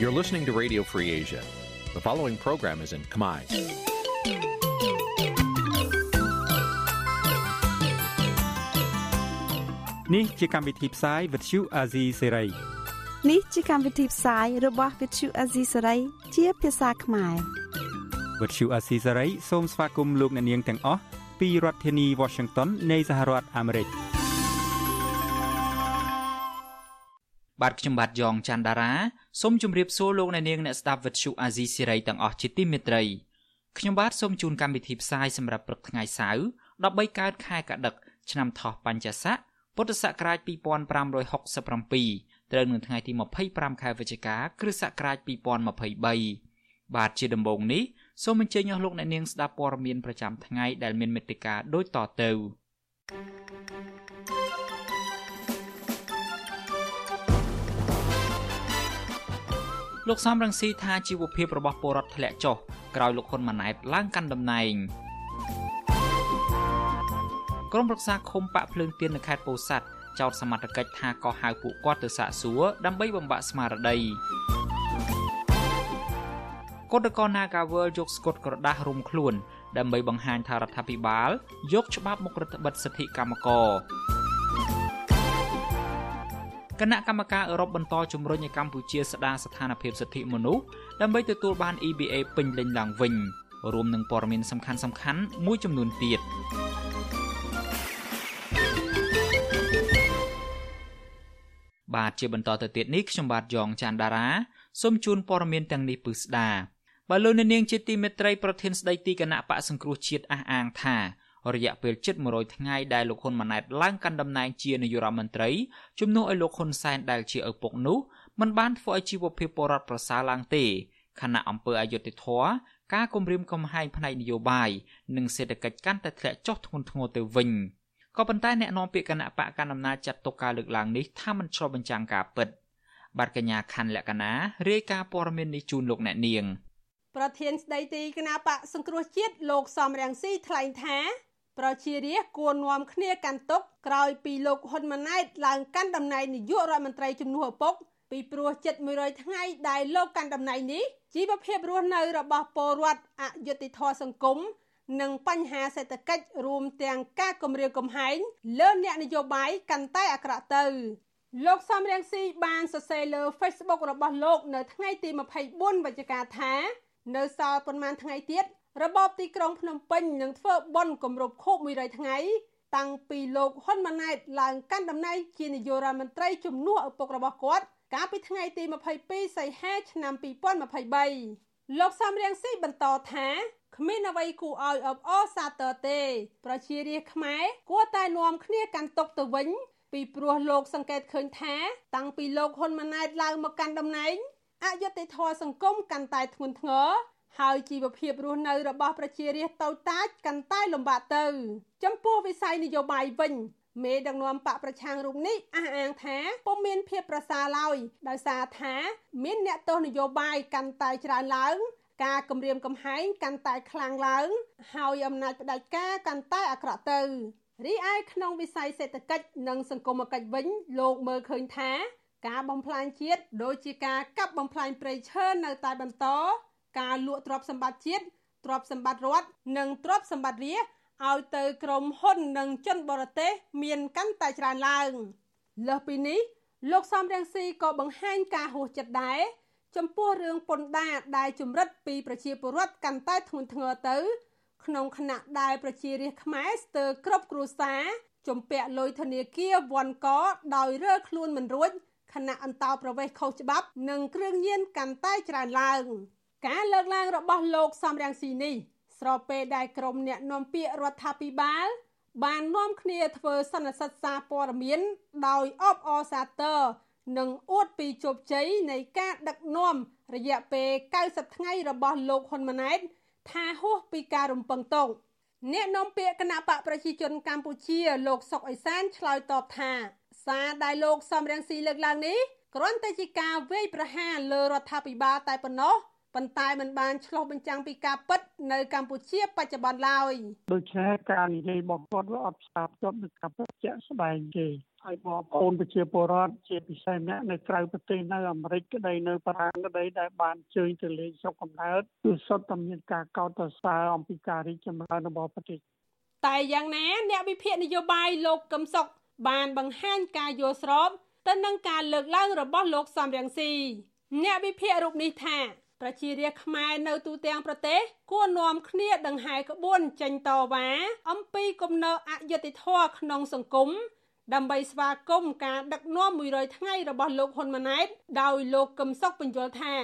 You're listening to Radio Free Asia. The following program is in Khmer. នេះជាកម្មវិធីផ្សាយ Vuthu Azizi Serai នេះជាកម្មវិធីផ្សាយរបស់ Vuthu Azizi Serai ជាភាសាខ្មែរ Vuthu Azizi Serai សូមស្វាគមន៍លោកអ្នកនាងទាំងអស់ពីរដ្ឋធានី Washington នៃសហរដ្ឋអាមេរិក បាទខ្ញុំបាទយ៉ងច័ន្ទដារាសូមជម្រាបសួរលោកអ្នកនាងអ្នកស្ដាប់វិទ្យុអាស៊ីសេរីទាំងអស់ជាទីមេត្រីខ្ញុំបាទសូមជូនកម្មវិធីផ្សាយសម្រាប់ព្រឹកថ្ងៃសៅរ៍13កើតខែកដិកឆ្នាំថោះបัญចស័កពុទ្ធសករាជ2567ត្រូវនៅថ្ងៃទី25ខែវិច្ឆិកាគ្រិស្តសករាជ2023បាទជាដំបូងនេះសូមអញ្ជើញអស់លោកអ្នកនាងស្ដាប់ព័ត៌មានប្រចាំថ្ងៃដែលមានមេត្តាដូចតទៅ thank you លោកសំរងស៊ីថាជីវភាពរបស់ពលរដ្ឋធ្លាក់ចុះក្រោយលោកហ៊ុនម៉ាណែតឡើងកាន់តំណែងក្រុមប្រឹក្សាឃុំបាក់ភ្លើងទៀននៅខេត្តពោធិ៍សាត់ចោទសមត្ថកិច្ចថាក៏ហៅពួកគាត់ទៅសាកសួរដើម្បីបំបាក់ស្មារតីកោតកោ Nagawal យកស្កុតក្រដាស់រុំខ្លួន ដើម្បីបង្ហាញថារដ្ឋាភិបាលយកច្បាប់មករដ្ឋបិទសិទ្ធិកម្មករ គណៈកម្មការអឺរ៉ុបបន្តជំរុញឲ្យកម្ពុជាស្ដារស្ថានភាពសិទ្ធិមនុស្សដើម្បីទទួលបាន EBA ពេញលេញឡើងវិញរួមនឹងព័ត៌មានសំខាន់សំខាន់មួយចំនួនទៀតបាទជាបន្តទៅទៀតនេះខ្ញុំបាទយ៉ងច័ន្ទដារាសូមជូនព័ត៌មានទាំងនេះពឹស្ដាបើលោកអ្នកនាងជាទីមេត្រីប្រធានស្ដីទីគណៈបកសង្គ្រោះជាតិអះអាងថា រយៈពេលជិត100ថ្ងៃដែលលោកហ៊ុនម៉ាណែតឡើងកាន់តំណែងជានាយករដ្ឋមន្ត្រីជំនួសឲ្យលោកហ៊ុនសែនដែលជាឪពុកនោះមិនបានធ្វើឲ្យជីវភាពពលរដ្ឋប្រសើរឡើងទេខណៈអង្គើអយុធធរការគម្រាមកំហែងផ្នែកនយោបាយនិងសេដ្ឋកិច្ចកាន់តែធ្លាក់ចុះធ្ងន់ធ្ងរទៅវិញក៏ប៉ុន្តែអ្នកនាំពាក្យគណៈបកកណ្ដាលអំណាចចាត់ទុកការលើកឡើងនេះថាមិនឆ្លុះបញ្ចាំងការពិតបាទកញ្ញាខណ្ឌលក្ខណារាយការណ៍ព័ត៌មាននេះជូនលោកអ្នកនាងប្រធានស្ដីទីគណៈបកសង្គ្រោះជាតិលោកសំរងស៊ីថ្លែងថា ប្រជារាស្ត្រគួរនាំគ្នាកាន់ទុកក្រោយពីលោកហ៊ុនម៉ាណែតឡើងកាន់តំណែងនាយករដ្ឋមន្ត្រីជំនួសឪពុកពីព្រោះចិត្ត100ថ្ងៃដែលលោកកាន់តំណែងនេះជីវភាពរស់នៅរបស់ពលរដ្ឋអយុត្តិធម៌សង្គមនិងបញ្ហាសេដ្ឋកិច្ចរួមទាំងការគម្រាមកំហែងលើអ្នកនយោបាយកាន់តែអាក្រក់ទៅលោកសំរៀងស៊ីបានសរសេរលើ Facebook របស់លោក នៅថ្ងៃទី24វិច្ឆិកាថា នៅសល់ប៉ុន្មានថ្ងៃទៀត របបទីក្រុងភ្នំពេញនឹងធ្វើបុណ្យគម្រប់ខួប100ថ្ងៃតាំងពីលោកហ៊ុនម៉ាណែតឡើងកាន់តំណែងជានាយករដ្ឋមន្ត្រីជំនួសឪពុករបស់គាត់កាលពីថ្ងៃទី22សីហាឆ្នាំ2023លោកសំរៀងស៊ីបន្តថាគ្មានអ្វីគួរឲ្យអបអរសាទរទេ ប្រជារាស្ត្រខ្មែរគួរតែនាំគ្នាកាន់ទុកទៅវិញ ពីព្រោះលោកសង្កេតឃើញថា តាំងពីលោកហ៊ុនម៉ាណែតឡើងមកកាន់តំណែងអយុត្តិធម៌សង្គមកាន់តែធ្ងន់ធ្ងរ ហើយជីវភាពរស់នៅរបស់ប្រជារាស្ត្រតូចតាចកាន់តែលំបាកទៅ ចំពោះវិស័យនយោបាយវិញមេដឹកនាំបកប្រឆាំងរូបនេះអះអាងថាពុំមានភាពប្រសើរឡើយដោយសារថាមានអ្នកទោសនយោបាយកាន់តែច្រើនឡើង ការគម្រាមកំហែងកាន់តែខ្លាំងឡើង ហើយអំណាចផ្ដាច់ការកាន់តែអាក្រក់ទៅរីឯក្នុងវិស័យសេដ្ឋកិច្ចនិងសង្គមគិច្ចវិញលោកមើលឃើញថា ការបំផ្លាញជាតិដូចជាការកាប់បំផ្លាញព្រៃឈើនៅតែបន្ត ការលក់ទ្រព្យសម្បត្តិជាតិទ្រព្យសម្បត្តិរដ្ឋនិងទ្រព្យសម្បត្តិរាជឲ្យទៅក្រុមហ៊ុននិងជនបរទេសមានកាន់តែច្រើនឡើងលើសពីនេះលោកសំរងស៊ីក៏បង្ហាញការហួសចិត្តដែរចំពោះរឿងពន្ធដារដែលជំរិតពីប្រជាពលរដ្ឋកាន់តែធ្ងន់ធ្ងរទៅ ក្នុងខណៈដែលប្រជារាស្ត្រខ្មែរស្ទើរគ្រប់គ្រួសារជំពាក់លុយធនាគារវ៉ាន់កដោយរើខ្លួនមិនរួចខណៈអន្តោប្រវេសន៍ខុសច្បាប់ និងគ្រឿងញៀនកាន់តែច្រើនឡើង។ ការលើកឡើងរបស់លោកសំរងស៊ីនេះស្របពេលដែលក្រុមអ្នកនាំពាក្យរដ្ឋាភិបាល បាននាំគ្នាធ្វើសន្និសីទសារព័ត៌មាន ដោយអបអរសាទរនិងអួតពីជោគជ័យនៃការដឹកនាំរយៈពេល90ថ្ងៃរបស់លោកហ៊ុនម៉ាណែតថាហួសពីការរំពឹងទុកអ្នកនាំពាក្យគណៈបកប្រជាជនកម្ពុជាលោកសុកអេសានឆ្លើយតបថាសារដែលលោកសំរងស៊ីលើកឡើងនេះគ្រាន់តែជាការវាយប្រហារលើរដ្ឋាភិបាលតែប៉ុណ្ណោះ ប៉ុន្តែมันបានឆ្លុះបញ្ចាំងពីការពិតនៅកម្ពុជាបច្ចុប្បន្នឡើយដូច្នេះការនិយាយរបស់គាត់វាអត់ផ្សារភ្ជាប់នឹងការពិតជាក់ស្ដែងទេហើយបងប្អូនប្រជាពលរដ្ឋជាពិសេសអ្នកនៅក្រៅប្រទេសនៅអាមេរិកក្តីនៅបារាំងក្តីដែលបានជើញទៅលេងស្រុកកំណើតគឺសុទ្ធតែមានការកោតសរសើរអំពីការរីកចម្រើនរបស់ប្រទេសតែយ៉ាងណាអ្នកវិភាគនយោបាយលោកកឹមសុខបានបង្ហាញការយល់ស្របទៅនឹងការលើកឡើងរបស់លោកសំរងស៊ីអ្នកវិភាគរូបនេះថា ប្រជារាស្ត្រខ្មែរនៅទូទាំងប្រទេសគួរនាំគ្នាដង្ហែក្បួនចេញតវ៉ាអំពីគំនរអយុត្តិធម៌ក្នុងសង្គមដើម្បីស្វាគមន៍ការដឹកនាំ100ថ្ងៃរបស់លោកហ៊ុនម៉ាណែតដោយលោកកឹមសុខបញ្យល់ថា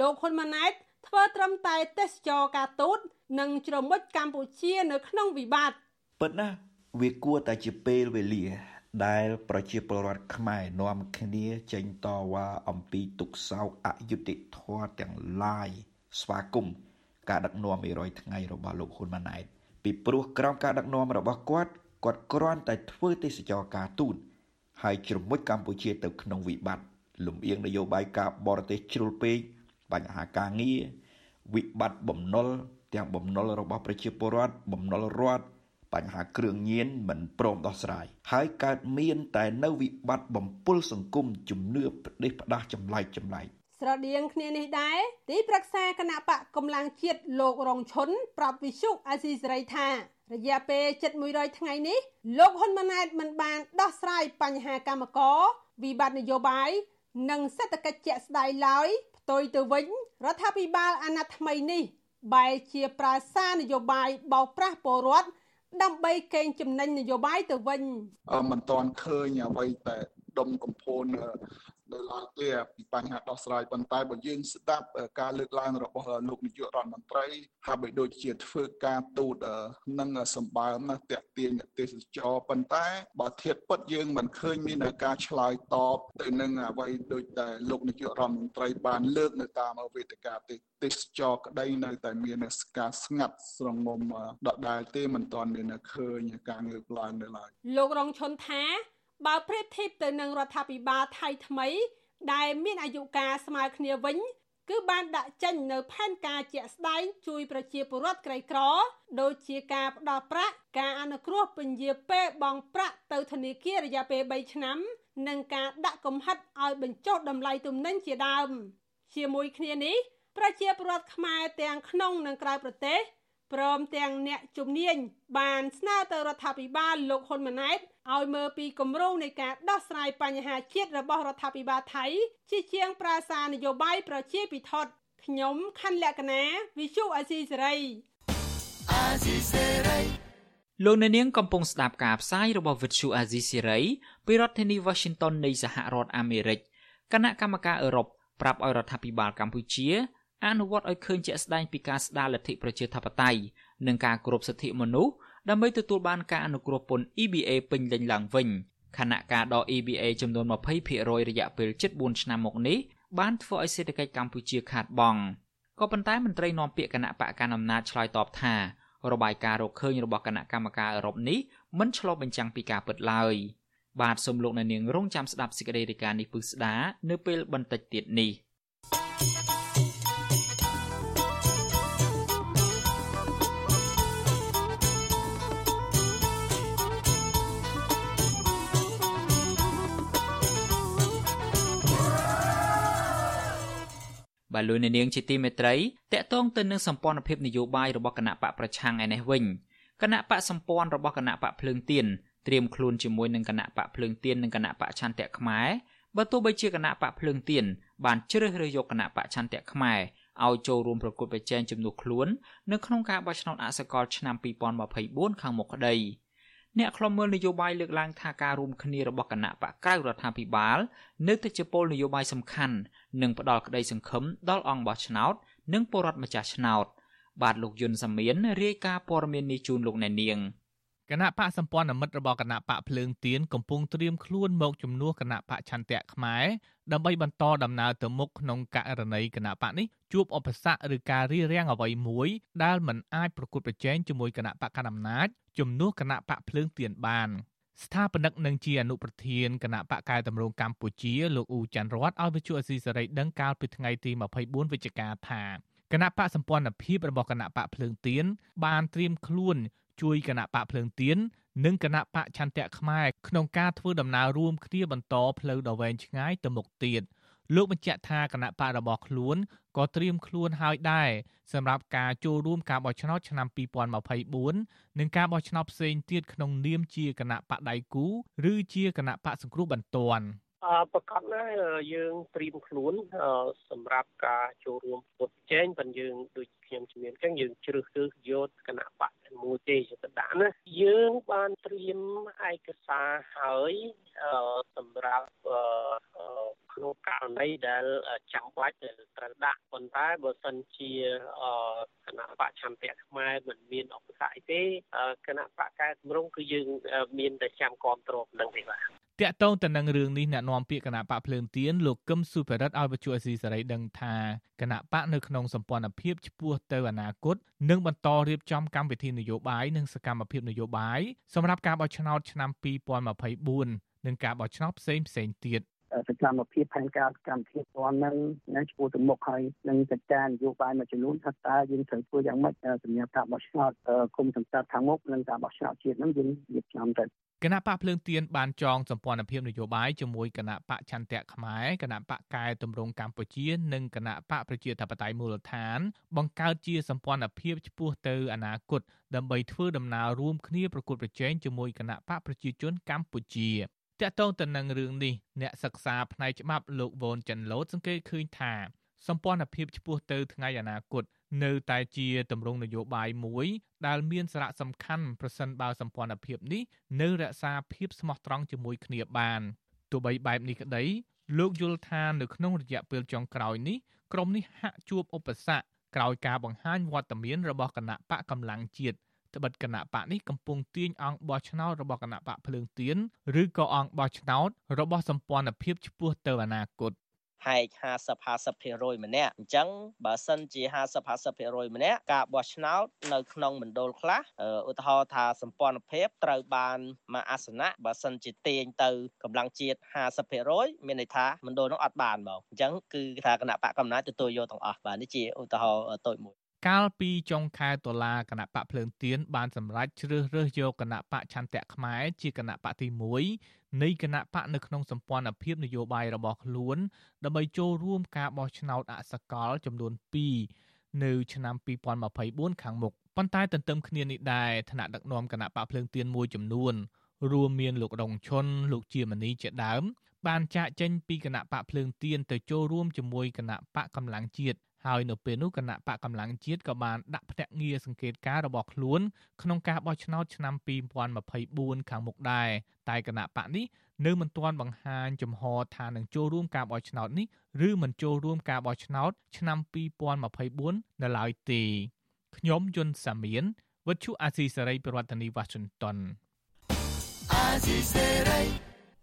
លោកហ៊ុនម៉ាណែតធ្វើត្រឹមតែទេសចរការទូតនិងជ្រមុជកម្ពុជានៅក្នុងវិបត្តិពិតណាស់វាគួរតែជាពេលវេលា ដែលប្រជាពលរដ្ឋខ្មែរនាំគ្នាចេញតវ៉ាអំពីទុកសោកអយុត្តិធម៌ទាំងឡាយស្វាគមន៍ការដឹកនាំ100ថ្ងៃរបស់លោកហ៊ុនម៉ាណែតពីព្រោះក្រោមការដឹកនាំរបស់គាត់គាត់គ្រាន់តែធ្វើទេសចរការទូតហើយជ្រមុជកម្ពុជាទៅក្នុងវិបត្តិលំអៀងនយោបាយការបរទេសជ្រុលពេកបញ្ហាការងារវិបត្តិបំណុលទាំងបំណុលរបស់ប្រជាពលរដ្ឋបំណុលរដ្ឋ បញ្ហាគ្រឿងញៀនមិនព្រមដោះស្រាយហើយកើតមានតែនៅវិបត្តិបំពុលសង្គមជំនឿផ្ដេសផ្ដាស់ចម្លែកចម្លែកស្រដៀងគ្នានេះដែរទីប្រឹក្សាគណៈបកកម្លាំងជាតិលោករងឈុនប្រាប់វិសុអាស៊ីសេរីថារយៈពេលជិត100ថ្ងៃនេះលោកហ៊ុនម៉ាណែតមិនបានដោះស្រាយបញ្ហាកម្មករវិបត្តិនយោបាយនិងសេដ្ឋកិច្ចជាក់ស្ដែងឡើយផ្ទុយទៅវិញរដ្ឋាភិបាលអាណត្តិថ្មីនេះបែរជាប្រើសារនយោបាយបោកប្រាស់ពលរដ្ឋ ដើម្បីកេងចំណេញនយោបាយទៅវិញមិនទាន់ឃើញអ្វីតែដុំកំភួន នៅឡើយទេពីបញ្ហាដោះស្រាយប៉ុន្តែបើយើងស្ដាប់ការលើកឡើងរបស់លោកនាយករដ្ឋមន្ត្រីហាក់បីដូចជាធ្វើការទូតនឹងសម្បើមណាស់តាក់ទាញទេសចរប៉ុន្តែបើធៀបពិតយើងមិនឃើញមានការឆ្លើយតបទៅនឹងអ្វីដូចតែលោកនាយករដ្ឋមន្ត្រីបានលើកនៅតាមវេទិកាទេសចរក្តីនៅតែមានការស្ងាត់ស្រងំដដែលទេមិនទាន់មានឃើញការលើកឡើងនៅឡើយលោករងឈុនថា បើប្រៀបធៀបទៅនឹងរដ្ឋាភិបាលថៃថ្មី ដែលមានអាយុកាលស្មើគ្នាវិញ គឺបានដាក់ចេញនៅផែនការជាក់ស្ដែងជួយប្រជាពលរដ្ឋក្រីក្រ ដូចជាការផ្ដល់ប្រាក់ការអនុគ្រោះពន្យាពេលបង់ប្រាក់ទៅធនាគាររយៈពេល3ឆ្នាំនិងការដាក់កំហិតឲ្យបញ្ចុះតម្លៃទំនិញជាដើម ជាមួយគ្នានេះប្រជាពលរដ្ឋខ្មែរទាំងក្នុងនិងក្រៅប្រទេស ព្រមទាំងអ្នកជំនាញបានស្នើទៅរដ្ឋាភិបាលលោកហ៊ុនម៉ាណែតឲ្យមើលពីគម្រោងនៃការដោះស្រាយបញ្ហាជាតិរបស់រដ្ឋាភិបាលថៃជាជាងប្រាសានយោបាយប្រជាពិធដ្ឋខ្ញុំខណ្ឌលក្ខណាវិសុអាស៊ីសេរីអាស៊ីសេរីលោកអ្នកនាងកំពុងស្ដាប់ការផ្សាយរបស់វិទ្យុអាស៊ីសេរីពីរដ្ឋធានី Washington នៃសហរដ្ឋអាមេរិកគណៈកម្មការអឺរ៉ុបប្រាប់ឲ្យរដ្ឋាភិបាលកម្ពុជា អនុវត្តឲ្យឃើញជាក់ស្ដែងពីការស្ដារលទ្ធិប្រជាធិបតេយ្យនិងការគោរពសិទ្ធិមនុស្សដើម្បីទទួលបានការអនុគ្រោះពន្ធ EBA ពេញលេញឡើងវិញខណៈការដក EBA ចំនួន20%រយៈពេល7ឆ្នាំមកនេះបានធ្វើឲ្យសេដ្ឋកិច្ចកម្ពុជាខាតបង់ក៏ប៉ុន្តែមន្ត្រីនាំពាក្យគណៈបកកណ្ដាលអំណាចឆ្លើយតបថារបាយការណ៍រកឃើញរបស់គណៈកម្មការអឺរ៉ុបនេះមិនឆ្លុះបញ្ចាំងពីការពិតឡើយបាទសូមលោកអ្នកនាងរងចាំស្ដាប់សេចក្តីរាយការណ៍នេះពឹស្ដានៅពេលបន្តិចទៀតនេះ។ បាទលោកអ្នកនាងជាទីមេត្រីតកតងទៅនឹងសម្ព័ន្ធភាពនយោបាយរបស់គណៈបកប្រឆាំងឯនេះវិញគណៈបកសម្ព័ន្ធរបស់គណៈបកភ្លើងទៀនត្រៀមខ្លួនជាមួយនឹងគណៈបកភ្លើងទៀននិងគណៈបកឆន្ទៈខ្មែរបើទោះបីជាគណៈបកភ្លើងទៀនបានជ្រើសរើសយកគណៈបកឆន្ទៈខ្មែរឲ្យចូលរួមប្រគល់ប្រជែងជំនួសខ្លួននៅក្នុងការបោះឆ្នោតអសកលឆ្នាំ2024ខាងមុខក្តី។ អ្នកខ្លំមើលនយោបាយលើកឡើងថាការរួមគ្នារបស់គណៈបកក្រៅរដ្ឋាភិបាល នៅតែជាពលនយោបាយសំខាន់និងផ្ដល់ក្តីសង្ឃឹមដល់អង្គបោះឆ្នោត និងពលរដ្ឋម្ចាស់ឆ្នោត បាទលោកយុនសាមៀនរាយការណ៍ព័ត៌មាននេះជូនលោកអ្នកនាងគណៈបកសម្ព័ន្ធមិត្តរបស់គណៈបកភ្លើងទៀនកំពុងត្រៀមខ្លួនមកជំនួសគណៈបកឆន្ទៈខ្មែរដើម្បីបន្តដំណើរទៅមុខក្នុងករណីគណៈបកនេះជួបឧបសគ្គឬការរារាំងអ្វីមួយដែលមិនអាចប្រកួតប្រជែងជាមួយគណៈបកកណ្ដាលអំណាច ជំនួសគណៈបកភ្លើងទៀនបានស្ថាបនិកនិងជាអនុប្រធានគណៈបកកែតម្រង់កម្ពុជាលោកអ៊ូច័ន្ទរតឲ្យវិទ្យុអស៊ីសេរីដឹងកាលពីថ្ងៃទី24វិច្ឆិកាថាគណៈបកសម្ព័ន្ធភាពរបស់គណៈបកភ្លើងទៀនបានត្រៀមខ្លួនជួយគណៈបកភ្លើងទៀននិងគណៈបកឆន្ទៈខ្មែរក្នុងការធ្វើដំណើររួមគ្នាបន្តផ្លូវដ៏វែងឆ្ងាយទៅមុខទៀត លោកបញ្ជាក់ថាគណៈបករបស់ខ្លួនក៏ត្រៀមខ្លួនហើយដែរសម្រាប់ការចូលរួមការបោះឆ្នោតឆ្នាំ2024និងការបោះឆ្នោតផ្សេងទៀតក្នុងនាមជាគណៈបកដៃគូឬជាគណៈបកសង្គ្រោះបន្ទាន់អឺប្រកាសណាយើងត្រៀមខ្លួនសម្រាប់ការចូលរួមពុតចែងប៉ុន្តែយើងដូច ខ្ញុំជំនាញអញ្ចឹងយើងជ្រើសរើសយកគណៈបកមួយទេទៅដាក់ណាយើងបានត្រៀមឯកសារហើយសម្រាប់ក្នុងករណីដែលចាំបាច់ត្រូវដាក់ប៉ុន្តែបើសិនជាគណៈបកឆន្ទៈខ្មែរមិនមានអបស័យទេគណៈបកកែតម្រង់គឺយើងមានតែចាំគ្រប់គ្រងនឹងទេបាទ តកតងទៅនឹងរឿងនេះអ្នកនាំពាក្យគណៈបកភ្លើងទៀនលោកកឹមសុភរិទ្ធឲ្យវិទ្យុអេស៊ីសេរីដឹងថាគណៈបកនៅក្នុងសម្ព័ន្ធភាពឆ្ពោះទៅអនាគតនឹងបន្តរៀបចំកម្មវិធីនយោបាយនិងសកម្មភាពនយោបាយសម្រាប់ការបោះឆ្នោតឆ្នាំ2024និងការបោះឆ្នោតផ្សេងផ្សេងទៀត សកម្មភាពផែនការកម្មវិធីផ្ទាល់នឹងនឹងឆ្ពោះទៅមុខហើយនឹងចាត់ការនយោបាយមួយចំនួនថាតើយើងត្រូវធ្វើយ៉ាងម៉េចសម្រាប់ការបោះឆ្នោតគុំសង្កាត់ខាងមុខនិងការបោះឆ្នោតជាតិនឹងយើងរៀបចំទៅគណៈបកភ្លើងទៀនបានចងសម្ព័ន្ធភាពនយោបាយជាមួយគណៈបកឆន្ទៈខ្មែរគណៈបកកែតម្រង់កម្ពុជានិងគណៈបកប្រជាធិបតេយ្យមូលដ្ឋាន បង្កើតជាសម្ព័ន្ធភាពឆ្ពោះទៅអនាគតដើម្បីធ្វើដំណើររួមគ្នាប្រកួតប្រជែងជាមួយគណៈបកប្រជាជនកម្ពុជា តកតងទៅនឹងរឿងនេះអ្នកសិក្សាផ្នែកច្បាប់លោកវ៉ុនចិនឡូតសង្កេតឃើញថាសម្ព័ន្ធភាពឆ្ពោះទៅថ្ងៃអនាគតនៅតែជាទម្រង់នយោបាយមួយដែលមានសារៈសំខាន់ប្រសិនបើសម្ព័ន្ធភាពនេះនៅរក្សាភាពស្មោះត្រង់ជាមួយគ្នាបានទោះបីបែបនេះក្តីលោកយល់ថានៅក្នុងរយៈពេលចុងក្រោយនេះក្រុមនេះហាក់ជួបឧបសគ្គក្រោយការបង្ហាញវត្តមានរបស់គណៈបកកម្លាំងជាតិ ត្បិតគណៈបកនេះកំពុងទាញអង្គបោះឆ្នោតរបស់គណៈបកភ្លើងទៀនឬក៏អង្គបោះឆ្នោតរបស់សម្ព័ន្ធភាពឆ្ពោះទៅអនាគតហែក50 50%ម្នាក់អញ្ចឹងបើសិនជា50 50%ម្នាក់ការបោះឆ្នោតនៅក្នុងមណ្ឌលខ្លះឧទាហរណ៍ថាសម្ព័ន្ធភាពត្រូវបានមួយអាសនៈបើសិនជាទាញទៅកម្លាំងជាតិ50%មានន័យថាមណ្ឌលនោះអត់បានមកអញ្ចឹងគឺថាគណៈបកកំណាចទទួលយកទាំងអស់បាទនេះជាឧទាហរណ៍តូចមួយ កាលពីចុងខែតុលាគណៈបកភ្លើងទៀនបានសម្រេចជ្រើសរើសយកគណៈបកឆន្ទៈខ្មែរជាគណៈបកទី1នៃគណៈបកនៅក្នុងសម្ព័ន្ធភាពនយោបាយរបស់ខ្លួនដើម្បីចូលរួមការបោះឆ្នោតអសកលចំនួន2នៅឆ្នាំ2024ខាងមុខប៉ុន្តែទន្ទឹមគ្នានេះដែរថ្នាក់ដឹកនាំគណៈបកភ្លើងទៀនមួយចំនួនរួមមានលោករងឈុនលោកជាមនីជាដើមបានចាកចេញពីគណៈបកភ្លើងទៀនទៅចូលរួមជាមួយគណៈបកកម្លាំងជាតិ ហើយនៅពេលនោះគណៈបកកម្លាំងជាតិក៏បានដាក់ភ្នាក់ងារសង្កេតការរបស់ខ្លួនក្នុងការបោះឆ្នោតឆ្នាំ2024ខាងមុខដែរតែគណៈបកនេះនៅមិនទាន់បង្ហាញចំហថានឹងចូលរួមការបោះឆ្នោតនេះឬមិនចូលរួមការបោះឆ្នោតឆ្នាំ2024នៅឡើយទេខ្ញុំយុនសាមៀនវិទ្យុអាស៊ីសេរីប្រធានាធិបតី Washington អាស៊ីសេរី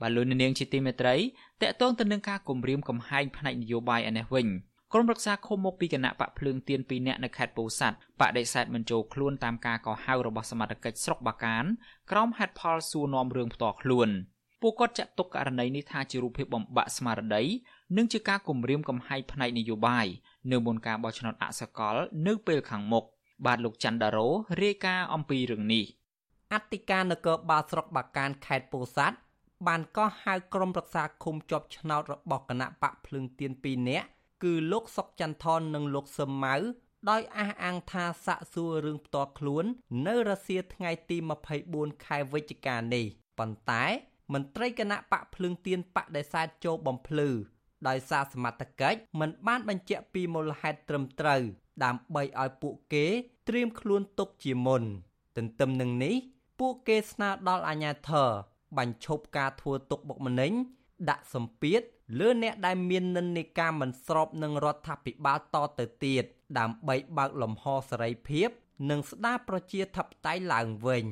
បាទលោកនាងជាទីមេត្រីតកតងទៅនឹងការគម្រាមកំហែងផ្នែកនយោបាយឯនេះវិញក្រុមរក្សាឃុំមកពីគណៈបកភ្លើងទៀន2នាក់នៅខេត្តពោធិ៍សាត់បដិសេធមិនចូលខ្លួនតាមការកោះហៅរបស់សមាជិកស្រុកបាកានក្រោមហេតុផលសួរនាំរឿងផ្ទាល់ខ្លួនពួកគាត់ចាត់ទុកករណីនេះថាជារូបភាពបំបាក់ស្មារតីនិងជាការគំរាមកំហែងផ្នែកនយោបាយនៅមុនការបោះឆ្នោតអសកលនៅពេលខាងមុខបាទលោកច័ន្ទដារ៉ូរាយការណ៍អំពីរឿងនេះអធិការនគរបាលស្រុកបាកានខេត្តពោធិ៍សាត់ បានកោះហៅក្រុមរក្សាឃុំជាប់ឆ្នោតរបស់គណៈបកភ្លើងទៀន2នាក់គឺលោកសុកចន្ទថននិងលោកសឹមម៉ៅដោយអះអាងថាសាក់សួររឿងផ្ទាល់ខ្លួន នៅរសៀលថ្ងៃទី24ខែវិច្ឆិកានេះប៉ុន្តែមន្ត្រីគណៈបកភ្លើងទៀនបដិសេធចូលបំភ្លឺដោយសារសមត្ថកិច្ចមិនបានបញ្ជាក់ពីមូលហេតុត្រឹមត្រូវដើម្បីឲ្យពួកគេត្រៀមខ្លួនទុកជាមុន ទន្ទឹមនឹងនេះ ពួកគេស្នើដល់អាជ្ញាធរ បញ្ឈប់ការធ្វើទុកបុកម្នេញដាក់សម្ពាធលើអ្នកដែលមាននិន្នាការមិនស្របនឹងរដ្ឋាភិបាលតទៅទៀតដើម្បីបើកលំហសេរីភាព និងស្ដារប្រជាធិបតេយ្យឡើងវិញ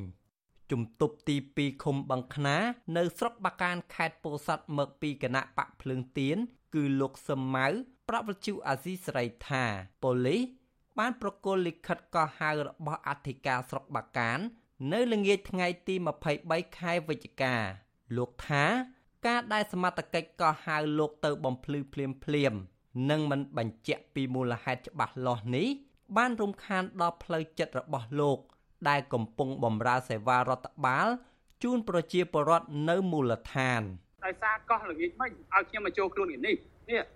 ជំទប់ទី2ឃុំបឹងខ្នានៅស្រុកបាកានខេត្តពោធិ៍សាត់មកពីគណៈបកភ្លើងទៀនគឺលោកសឹមម៉ៅប្រាប់វិទ្យុអាស៊ីសេរីថាប៉ូលីសបានប្រកល់លិខិតកោះហៅរបស់អធិការស្រុកបាកាន នៅល្ងាចថ្ងៃទី23ខែវិច្ឆិកាលោកថាការដែលសមត្ថកិច្ចកោះហៅលោកទៅបំភ្លឺភ្លាមភ្លាមនិងមិនបញ្ជាក់ពីមូលហេតុច្បាស់លាស់នេះ បានរំខានដល់ផ្លូវចិត្តរបស់លោក ដែលកំពុងបម្រើសេវារដ្ឋបាលជូនប្រជាពលរដ្ឋនៅមូលដ្ឋានដោយសារកោះល្ងាចមិនឲ្យខ្ញុំមកចូលខ្លួននេះនេះ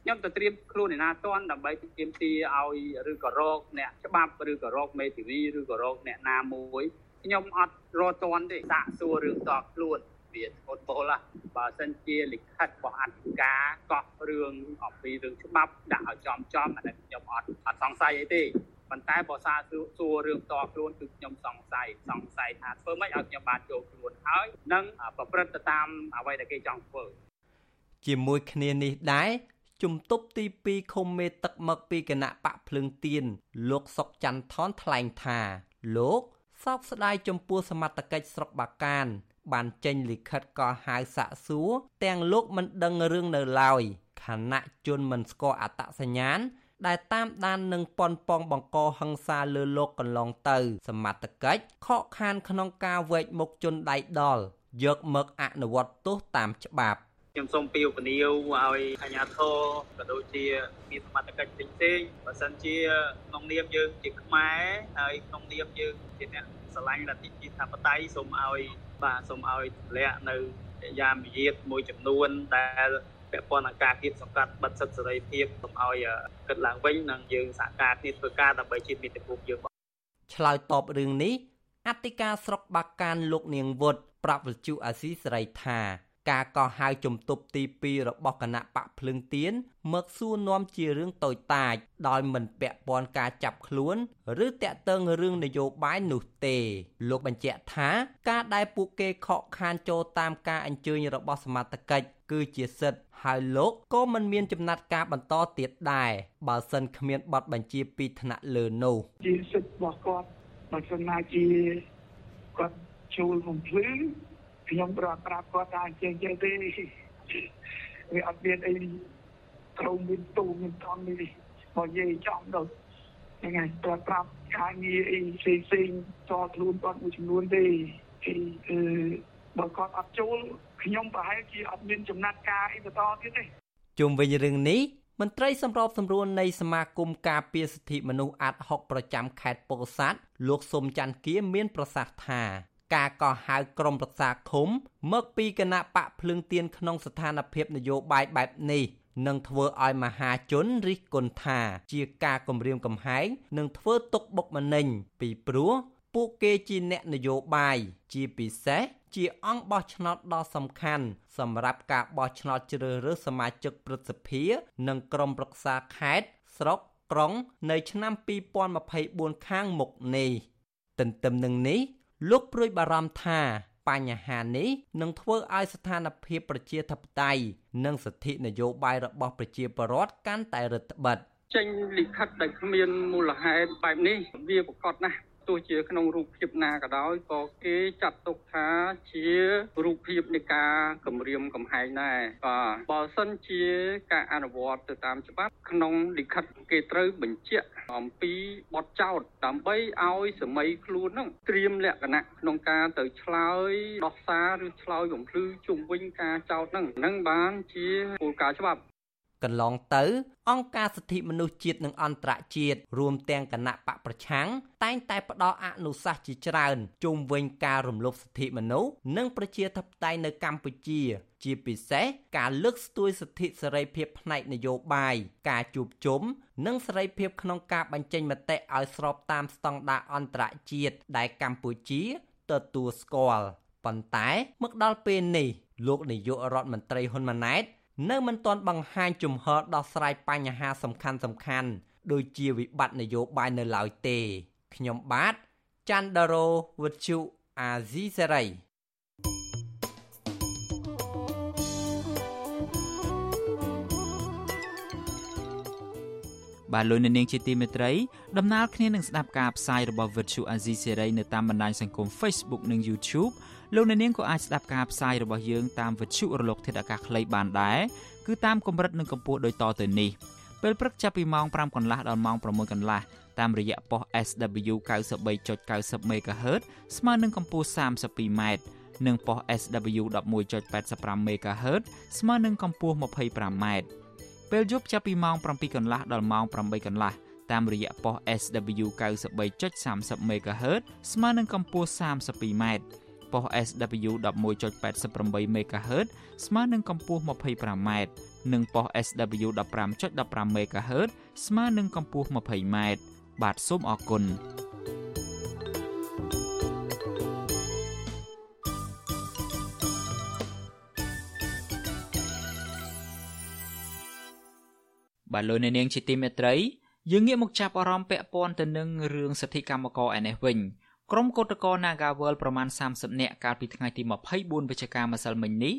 ខ្ញុំទៅត្រៀមខ្លួនឯណាតន់ដើម្បីទាមទារឲ្យឬក៏រកអ្នកច្បាប់ឬក៏រកមេធាវីឬក៏រកអ្នកណាមួយ ខ្ញុំអត់រត់តន់ទេសាកសួររឿងតខ្លួនវាធ្ងន់ទោលបើសិនជាលិខិតរបស់អធិការកោះរឿងអំពីរឿងច្បាប់ដាក់ឲ្យចំចំអានេះខ្ញុំអត់អត់សង្ស័យអីទេប៉ុន្តែបើសារសួររឿងតខ្លួនគឺខ្ញុំសង្ស័យសង្ស័យថាធ្វើម៉េចឲ្យខ្ញុំបានចូលខ្លួនហើយនិងប្រព្រឹត្តទៅតាមអ្វីដែលគេចង់ធ្វើជាមួយគ្នានេះដែរជំទប់ទី2ឃុំមេទឹកមកពីគណៈបកភ្លើងទៀនលោកសុកច័ន្ទថនថ្លែងថាលោក សោកស្ដាយចំពោះសមត្ថកិច្ចស្រុកបាកាន បានចេញលិខិតកោះហៅសាក់សួរទាំងលោកមិនដឹងរឿងនៅឡើយខណៈជនមិនស្គាល់អត្តសញ្ញាណដែលតាមដាននឹងប៉ុនប៉ងបង្កហិង្សាលើលោកកន្លងទៅ សមត្ថកិច្ចខកខានក្នុងការវែកមុខជនដៃដល់យកមកអនុវត្តទោសតាមច្បាប់ខ្ញុំសូមពីឧបនាវឲ្យអាជ្ញាធរក៏ដូចជាមានសមត្ថកិច្ចផ្សេងៗបើសិនជាក្នុងនាមយើងជាខ្មែរហើយក្នុងនាមយើងជាអ្នក ស្រឡាញ់លទ្ធិជាតិបតៃសូមឲ្យបាទសូមឲ្យទម្លាក់នៅយាមវិយាតមួយចំនួនដែលពាក់ព័ន្ធនឹងការគៀបសង្កាត់បិទសិទ្ធិសេរីភាពសូមឲ្យគិតឡើងវិញនិងយើងសហការគ្នាធ្វើការដើម្បីជាតិមាតុភូមិយើងឆ្លើយតបរឿងនេះអធិការស្រុកបាកានលោកនាងវុតប្រាប់វិទ្យុអាស៊ីសេរីថា ការកោះហៅជំទប់ទី2របស់គណៈបកភ្លឹងទៀនមកសួរនាំជារឿងតូចតាចដោយមិនពាក់ព័ន្ធការចាប់ខ្លួន ឬតាក់ទងរឿងនយោបាយនោះទេ លោកបញ្ជាក់ថាការដែលពួកគេខកខានចូលតាមការអញ្ជើញរបស់សមត្ថកិច្ចគឺជាសិទ្ធិហើយលោកក៏មិនមានចំណាត់ការបន្តទៀតដែរបើសិនគ្មានប័ណ្ណបញ្ជាពីថ្នាក់លើនោះជាសិទ្ធិរបស់គាត់បើសិនណាជាគាត់ចូលបំភ្លឺ ខ្ញុំប្រាប់ប្រាប់គាត់ថាអញ្ចឹងទេវាអត់មានអីត្រូវមានទូមានតន់នេះមកនិយាយចំដល់ហ្នឹងហើយប្រាប់ប្រាប់ការងារអីផ្សេងផ្សេងតខ្លួនគាត់មួយចំនួនទេគឺគឺបើគាត់អត់ចូលខ្ញុំប្រហែលជាអត់មានចំណាត់ការអីបន្តទៀតទេជុំវិញរឿងនេះមន្ត្រីសម្របសម្រួលនៃសមាគមការពារសិទ្ធិមនុស្សអាត់ហុកប្រចាំខេត្តពោធិ៍សាត់លោកសុំច័ន្ទគៀមានប្រសាសន៍ថា ការកោះហៅក្រុមប្រឹក្សាឃុំ មកពីគណៈបកភ្លើងទៀនក្នុងស្ថានភាពនយោបាយបែបនេះនឹងធ្វើឲ្យមហាជនរិះគន់ថា ជាការគំរាមកំហែងនិងធ្វើទុកបុកម្នេញពីព្រោះពួកគេជាអ្នកនយោបាយជាពិសេសជាអង្គបោះឆ្នោតដ៏សំខាន់សម្រាប់ការបោះឆ្នោតជ្រើសរើសសមាជិកព្រឹទ្ធសភា និងក្រុមប្រឹក្សាខេត្តស្រុកក្រុង នៅឆ្នាំ2024ខាងមុខនេះទន្ទឹមនឹងនេះ លោកព្រួយបារម្ភថាបញ្ហានេះនឹងធ្វើឲ្យស្ថានភាពប្រជាធិបតេយ្យនិងសិទ្ធិនយោបាយរបស់ប្រជាពលរដ្ឋកាន់តែរឹតបន្តឹងចេញលិខិតដែលគ្មានមូលហេតុបែបនេះវាប្រកបណាស់ ទោះជាក្នុងរូបភាពណាក៏ដោយក៏គេចាត់ទុកថាជារូបភាពនៃការគម្រាមកំហែងដែរបាទបើសិនជាការអនុវត្តទៅតាមច្បាប់ក្នុងលិខិតគេត្រូវបញ្ជាក់អំពីបទចោតដើម្បីឲ្យសម័យខ្លួននឹងត្រៀមលក្ខណៈក្នុងការទៅឆ្លើយដោះសារឬឆ្លើយបំភ្លឺជុំវិញការចោតនឹងនឹងបានជាគោលការណ៍ច្បាប់ កន្លងទៅ អង្គការសិទ្ធិមនុស្សជាតិនិងអន្តរជាតិរួមទាំងគណៈបកប្រឆាំងតែងតែផ្ដល់អនុសាសន៍ជាច្រើនជុំវិញការរំលោភសិទ្ធិមនុស្សនិងប្រជាធិបតេយ្យនៅកម្ពុជា ជាពិសេសការលើកស្ទួយសិទ្ធិសេរីភាពផ្នែកនយោបាយការជួបជុំនិងសេរីភាពក្នុងការបញ្ចេញមតិឲ្យស្របតាមស្តង់ដារអន្តរជាតិដែលកម្ពុជាទទួលស្គាល់ប៉ុន្តែមកដល់ពេលនេះលោកនាយករដ្ឋមន្ត្រីហ៊ុនម៉ាណែត នៅមិនទាន់បង្ហាញជំហរដោះស្រាយបញ្ហាសំខាន់សំខាន់ដូចជាវិបត្តិនយោបាយនៅឡើយទេខ្ញុំបាទច័ន្ទដារោវុទ្ធុអាស៊ីសេរីបាទលោកអ្នកនាងជាទីមេត្រីដំណើរគ្នានឹងស្ដាប់ការផ្សាយរបស់ Virtual Azizi Serai នៅតាមបណ្ដាញសង្គម Facebook និង YouTube លោកអ្នកនាងក៏អាចស្ដាប់ការផ្សាយរបស់យើងតាម Virtual រលកធាតុអាកាសខ្លីបានដែរគឺតាមកម្រិតនិងកម្ពស់ដូចតទៅនេះពេលព្រឹកចាប់ពីម៉ោង5កន្លះដល់ម៉ោង6កន្លះតាមរយៈប៉ុស SW 93.90 MHz ស្មើនឹងកម្ពស់ 32m និងប៉ុស SW 11.85 MHz ស្មើនឹងកម្ពស់ 25m ពេលយប់ចាប់ពីម៉ោង7កន្លះដល់ម៉ោង8កន្លះតាមរយៈប៉ុស SW 93.30 MHz ស្មើនឹងកម្ពស់ 32m ប៉ុស SW 11.88 MHz ស្មើនឹងកម្ពស់ 25m និងប៉ុស SW 15.15 MHz ស្មើនឹងកម្ពស់ 20m បាទសូមអរគុណបាទលោកអ្នកនាងជាទីមេត្រីយើងងាកមកចាប់អារម្មណ៍ពាក់ព័ន្ធទៅនឹងរឿងសិទ្ធិកម្មករឯនេះវិញ ក្រុមកោតក្រ Nagawal ប្រមាណ30នាក់កាលពីថ្ងៃទី24វិច្ឆិកាម្សិលមិញនេះ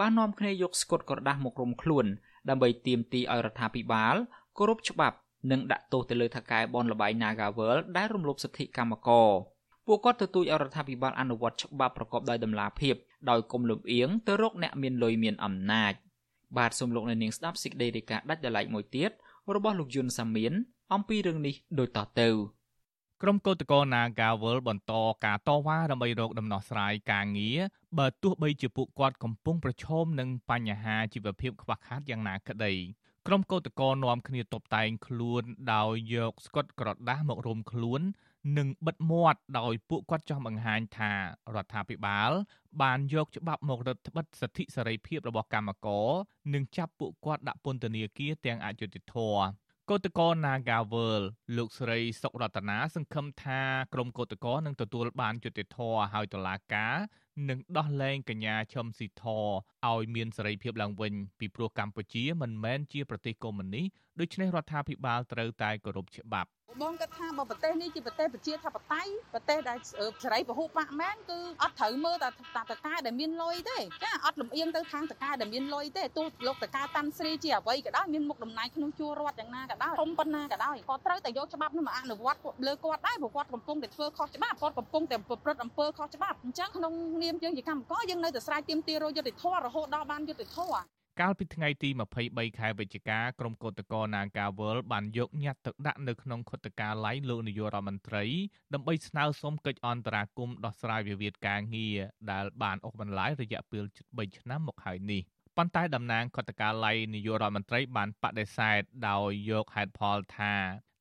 បាននាំគ្នាយកស្កុតក្រដាស់មករុំខ្លួនដើម្បីទាមទារឲ្យរដ្ឋាភិបាលគោរពច្បាប់និងដាក់ទោសទៅលើថៅកែបនលបែង Nagawal ដែលរំលោភសិទ្ធិកម្មករពួកគាត់ទទូចឲ្យរដ្ឋាភិបាលអនុវត្តច្បាប់ប្រកបដោយតម្លាភាពដោយគុំលំអៀងទៅរកអ្នកមានលុយមានអំណាចបាទសូមលោកអ្នកនាងស្ដាប់សេចក្តីរាយការណ៍ដាច់ដライមួយទៀតរបស់លោកយុនសាមៀនអំពីរឿងនេះដូចតទៅ ក្រុមកោតក្រ Nagawal បន្តការតវ៉ាដើម្បីរកដំណោះស្រាយការងារបើទោះបីជាពួកគាត់កំពុងប្រឈមនឹងបញ្ហាជីវភាពខ្វះខាតយ៉ាងណាក្តីក្រុមកោតក្រនាំគ្នាតបតែងខ្លួនដោយយកស្កុតក្រដាស់មករុំខ្លួននិងបិទមាត់ដោយពួកគាត់ចង់បង្ហាញថារដ្ឋាភិបាល បានយកច្បាប់មករឹតបន្តឹងសិទ្ធិសេរីភាពរបស់កម្មករនិងចាប់ពួកគាត់ដាក់ពន្ធនាគារទាំងអយុត្តិធម៌ កោតក្រ Nagawal លោកស្រីសុករតនាសង្ឃឹមថាក្រុមកោតក្រនឹងទទួលបានយុត្តិធម៌ហើយតុលាការ នឹងដោះលែងកញ្ញាឈឹមស៊ីធឲ្យមានសេរីភាពឡើងវិញពីព្រោះកម្ពុជាមិនមែនជាប្រទេសកុម្មុយនីសដូច្នេះរដ្ឋាភិបាលត្រូវតែគោរពច្បាប់បងគាត់ថាបើប្រទេសនេះជាប្រទេសប្រជាធិបតេយ្យប្រទេសដែលសេរីពហុបកមែនគឺអត់ត្រូវមើលតែតាតកាដែលមានលុយទេចាអត់លំអៀងទៅខាងតកាដែលមានលុយទេទោះលោកតកាតាន់ស្រីជាអ្វីក៏ដោយមានមុខតំណែងក្នុងជួររដ្ឋយ៉ាងណាក៏ដោយធំប៉ុណ្ណាក៏ដោយក៏ត្រូវតែយកច្បាប់នោះមកអនុវត្តលើគាត់ដែរព្រោះគាត់កំពុងតែធ្វើខុសច្បាប់គាត់កំពុងតែប្រព្រឹត្តអំពើខុសច្បាប់អញ្ចឹងក្នុងនាមយើងជាកម្មករយើងនៅតែស្រែកទាមទាររយុត្តិធម៌រហូតដល់បានយុត្តិធម៌កាលពីថ្ងៃទី23ខែវិច្ឆិកាក្រុមកោតក្រ Nagawal បានយកញត្តិទៅដាក់នៅក្នុងខុទ្ទកាល័យលោកនាយករដ្ឋមន្ត្រីដើម្បីស្នើសុំកិច្ចអន្តរាគមន៍ដោះស្រាយវិវាទការងារដែលបានអូសបន្លាយរយៈពេលជិត3ឆ្នាំមកហើយនេះប៉ុន្តែតំណាងខុទ្ទកាល័យនាយករដ្ឋមន្ត្រីបានបដិសេធដោយយកហេតុផលថា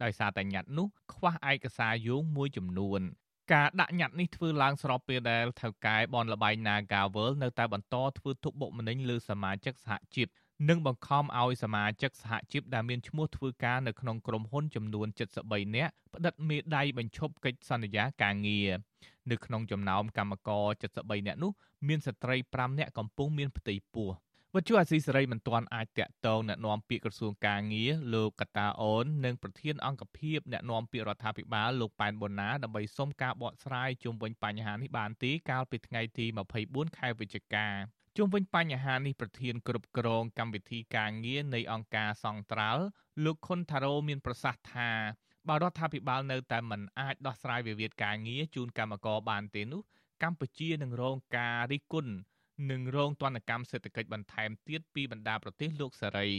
ដោយសារតែញត្តិនោះខ្វះឯកសារយោងមួយចំនួន ការដាក់ញត្តិនេះធ្វើឡើងស្របពេលដែលថៅកែបនលបែង Nagawal នៅតែបន្តធ្វើទុកបុកម្នេញលើសមាជិកសហជីពនិងបង្ខំឲ្យសមាជិកសហជីពដែលមានឈ្មោះធ្វើការនៅក្នុងក្រុមហ៊ុនចំនួន73នាក់ផ្តិតមេដៃបញ្ឈប់កិច្ចសន្យាការងារនៅក្នុងចំណោមកម្មករ73នាក់នោះមានស្ត្រី5នាក់កំពុងមានផ្ទៃពោះ វត្ថុអាស៊ីសេរីមិនទាន់អាចតាក់ទងអ្នកនាំពាក្យក្រសួងការងារលោកកតាអូននិងប្រធានអង្គភិបអ្នកនាំពាក្យរដ្ឋាភិបាលលោកប៉ែនបូណាដើម្បីសុំការបកស្រាយជុំវិញបញ្ហានេះបានទីកាលពីថ្ងៃទី24ខែវិច្ឆិកាជុំវិញបញ្ហានេះប្រធានគ្រប់គ្រងកម្មវិធីការងារនៃអង្គការសង្ត្រាល់លោកខុនថារ៉ូមានប្រសាសន៍ថាបើរដ្ឋាភិបាលនៅតែមិនអាចដោះស្រាយវិវាទការងារជូនកម្មករបានទេនោះកម្ពុជានឹងរងការរិះគន់ និងរងទណ្ឌកម្មសេដ្ឋកិច្ចបន្ថែមទៀតពីបណ្ដាប្រទេសលោកសេរី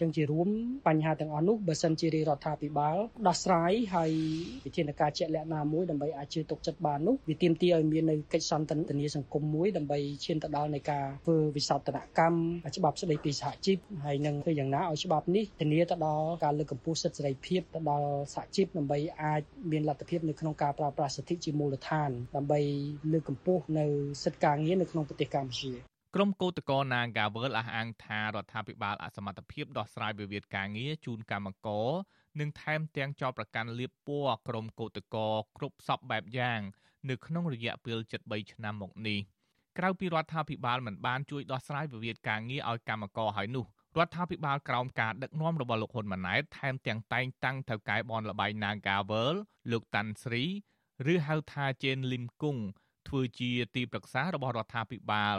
ចឹងជារួមបញ្ហាទាំងអស់នោះបើសិនជារាជរដ្ឋាភិបាលដោះស្រាយហើយវិធានការជាក់លាក់ណាមួយដើម្បីអាចជឿទុកចិត្តបាននោះវាទាមទារឲ្យមាននៅកិច្ចសន្ទនាសង្គមមួយដើម្បីឈានទៅដល់នៃការធ្វើវិសោធនកម្មច្បាប់ស្តីពីសហជីពហើយនឹងធ្វើយ៉ាងណាឲ្យច្បាប់នេះធានាទៅដល់ការលើកកម្ពស់សិទ្ធិសេរីភាពទៅដល់សហជីពដើម្បីអាចមានលទ្ធភាពនៅក្នុងការប្រើប្រាស់សិទ្ធិជាមូលដ្ឋានដើម្បីលើកកម្ពស់នៅសិទ្ធិការងារនៅក្នុងប្រទេសកម្ពុជា ក្រុមកោតក្រ Nagawal អះអាងថារដ្ឋាភិបាលអសមត្ថភាពដោះស្រាយវិវាទការងារជូនកម្មករនិងថែមទាំងចោទប្រកាន់លៀបពណ៌ក្រុមកោតក្រគ្រប់សពបែបយ៉ាង នៅក្នុងរយៈពេល73ឆ្នាំមកនេះក្រៅពីរដ្ឋាភិបាលមិនបានជួយដោះស្រាយវិវាទការងារឲ្យកម្មករហើយនោះរដ្ឋាភិបាលក្រោមការដឹកនាំរបស់លោកហ៊ុនម៉ាណែតថែមទាំងតែងតាំងថៅកែបនលបៃ Nagawal លោកតាន់ស្រីឬហៅថាជេនលឹមគង់ធ្វើជាទីប្រឹក្សារបស់រដ្ឋាភិបាល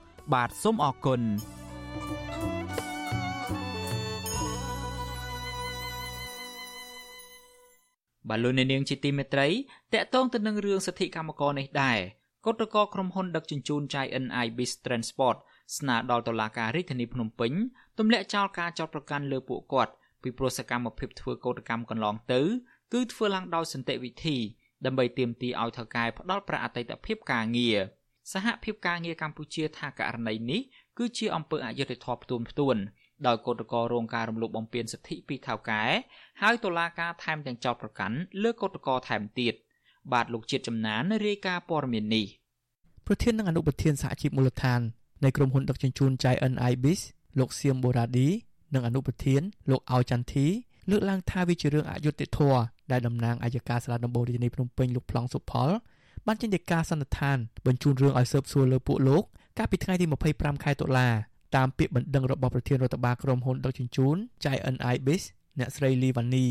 បាទសូមអរគុណបាឡូននាងជាទីមេត្រីតកតងទៅនឹងរឿងសិទ្ធិកម្មករនេះដែរគឧតកោក្រុមហ៊ុនដឹកជញ្ជូន JNI Bis Transport ស្នើដល់តុលាការរាជធានីភ្នំពេញទម្លាក់ចោលការចោទប្រកាន់លើពួកគាត់ពីព្រោះសកម្មភាពធ្វើកោតកម្មកន្លងទៅគឺធ្វើឡើងដោយសន្តិវិធីដើម្បីទាមទារឲ្យថៅកែផ្ដាល់ប្រាក់អតីតភាពការងារ សហភាពការងារកម្ពុជាថាករណីនេះគឺជាអំពើអយុត្តិធម៌ផ្ទួនផ្ទួនដោយកោតក្ររងការរំលោភបំពានសិទ្ធិពីថៅកែហើយតុលាការថែមទាំងចោទប្រកាន់លើកោតក្រថែមទៀតបាទលោកជាតិចំណានរាយការណ៍ព័ត៌មាននេះប្រធាននិងអនុប្រធានសហជីពមូលដ្ឋាននៃក្រុមហ៊ុនដឹកជញ្ជូន Giant Ibis លោកសៀមបូរ៉ាឌីនិងអនុប្រធានលោកអោចន្ទធីលើកឡើងថាវាជារឿងអយុត្តិធម៌ដែលតំណាងអัยការសាលាដំបងរាជធានីភ្នំពេញលោកប្លង់សុផល បានចេញដីកាសន្និដ្ឋានបញ្ជូនរឿងឲ្យស៊ើបសួរលើពួកលោកកាលពីថ្ងៃទី25ខែតុលាតាមពាក្យបណ្ដឹងរបស់ប្រធានរដ្ឋបាលក្រុមហ៊ុនដឹកជញ្ជូន Giant Ibis អ្នកស្រីលីវ៉ានី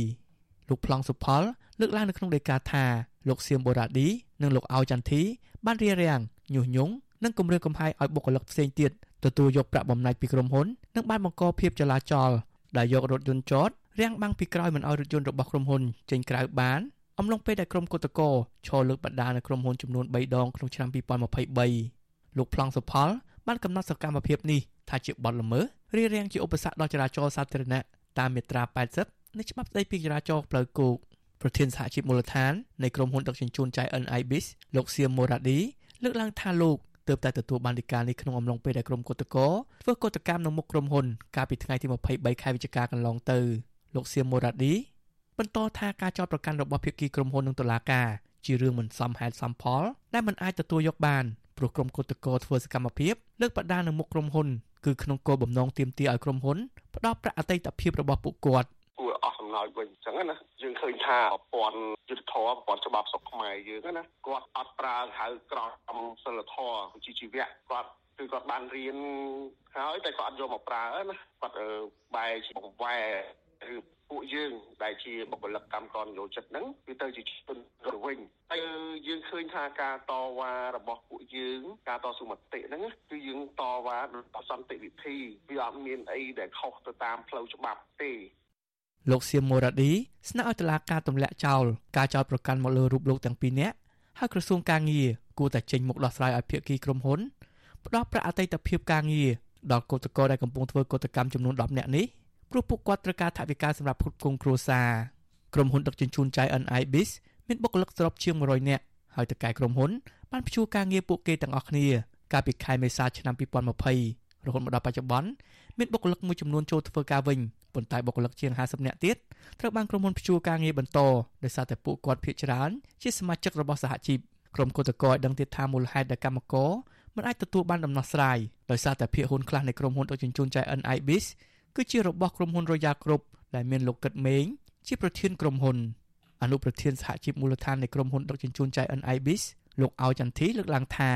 លោកប្លង់សុផលលើកឡើងនៅក្នុងដីកាថាលោកសៀមបូរ៉ាឌីនិងលោកអោចន្ទធីបានរៀបរៀងញុះញង់និងគម្រាមកំហែងឲ្យបុគ្គលិកផ្សេងទៀតទទួលយកប្រាក់បំណាច់ពីក្រុមហ៊ុននិងបានបង្កភាពចលាចលដែលយករថយន្តចតរាំងបាំងពីក្រោយមិនឲ្យរថយន្តរបស់ក្រុមហ៊ុនចេញក្រៅបាន អំឡុងពេលដែលក្រុមគឧតកោឈរលើកបដានៅក្រុមហ៊ុនចំនួន3ដងក្នុងឆ្នាំ2023លោកប្លង់សុផលបានកំណត់សកម្មភាពនេះថាជាបទល្មើសរារាំងជាឧបសគ្គដល់ចរាចរណ៍សាធារណៈតាមមាត្រា80នៃច្បាប់ស្តីពីចរាចរណ៍ផ្លូវគោកប្រធានសហជីពមូលដ្ឋាននៃក្រុមហ៊ុនដឹកជញ្ជូន Giant Ibis លោកសៀមម៉ូរ៉ាឌីលើកឡើងថាលោកទើបតែទទួលបានដីកានេះក្នុងអំឡុងពេលដែលក្រុមគឧតកោធ្វើកតកម្មនៅមុខក្រុមហ៊ុនកាលពីថ្ងៃទី23ខែវិច្ឆិកាកន្លងទៅលោកសៀមម៉ូរ៉ាឌី បន្តថាការចោទប្រកាន់របស់ភាគីក្រុមហ៊ុននិងតុលាការជារឿងមិនសមហេតុសមផលដែលមិនអាចទទួលយកបានព្រោះក្រុមគឧតកោធ្វើសកម្មភាពលើកបដានៅមុខក្រុមហ៊ុនគឺក្នុងគោលបំណងទាមទារឲ្យក្រុមហ៊ុនផ្ដោតប្រាក់អតីតភាពរបស់ពួកគាត់គួរអស់អំណោយវិញអញ្ចឹងណាយើងឃើញថាប្រព័ន្ធយុទ្ធធម៌ប្រព័ន្ធច្បាប់សុខខ្មែរយើងណាគាត់អត់ប្រើហៅក្រមសិលធម៌វិជ្ជាជីវៈគាត់គឺគាត់បានរៀនហើយតែគាត់អត់យកមកប្រើណាគាត់បែរជាបង្វែរឬពួក យើងដែលជាបុគ្គលិកកម្មករនយោជិតហ្នឹងគឺទៅជាជនរវិញហើយយើងឃើញថាការតវ៉ារបស់ពួកយើងការតស៊ូមតិហ្នឹងគឺយើងតវ៉ាដោយសន្តិវិធីវាអត់មានអីដែលខុសទៅតាមផ្លូវច្បាប់ទេលោកសៀមម៉ូរ៉ាឌីស្នើឲ្យតុលាការទម្លាក់ចោលការចោទប្រកាន់មកលើរូបលោកទាំងពីរនាក់ហើយក្រសួងការងារគួរតែចេញមុខដោះស្រាយឲ្យភាគីក្រុមហ៊ុនផ្ដោតប្រាក់អតីតភាពការងារដល់កោតក្រដែលកំពុងធ្វើកោតកម្មចំនួន10នាក់នេះ ព្រោះពួកគាត់ត្រូវការថវិកាសម្រាប់ផ្គត់ផ្គង់គ្រួសារក្រុមហ៊ុនដឹកជញ្ជូន Giant Ibis មានបុគ្គលិកសរុបជាង100នាក់ហើយតកែក្រុមហ៊ុនបានព្យួរការងារពួកគេទាំងអស់គ្នាកាលពីខែមេសាឆ្នាំ2020រហូតមកដល់បច្ចុប្បន្នមានបុគ្គលិកមួយចំនួនចូលធ្វើការវិញប៉ុន្តែបុគ្គលិកជាង50នាក់ទៀតត្រូវបានក្រុមហ៊ុនព្យួរការងារបន្តដោយសារតែពួកគាត់ភាគច្រើនជាសមាជិករបស់សហជីពក្រុមគឧតកោឲ្យដឹងទៀតថាមូលហេតុដែលកម្មករមិនអាចទទួលបានដំណោះស្រាយដោយសារតែភាគហ៊ុនខ្លះនៃក្រុមហ៊ុនដឹកជញ្ជូន Giant Ibis គឺជារបស់ក្រុមហ៊ុន Royal Group ដែលមានលោកកឹតមេងជាប្រធានក្រុមហ៊ុនអនុប្រធានសហជីពមូលដ្ឋាននៃក្រុមហ៊ុនដឹកជញ្ជូន Giant Ibis លោកអោចន្ទធីលើកឡើងថា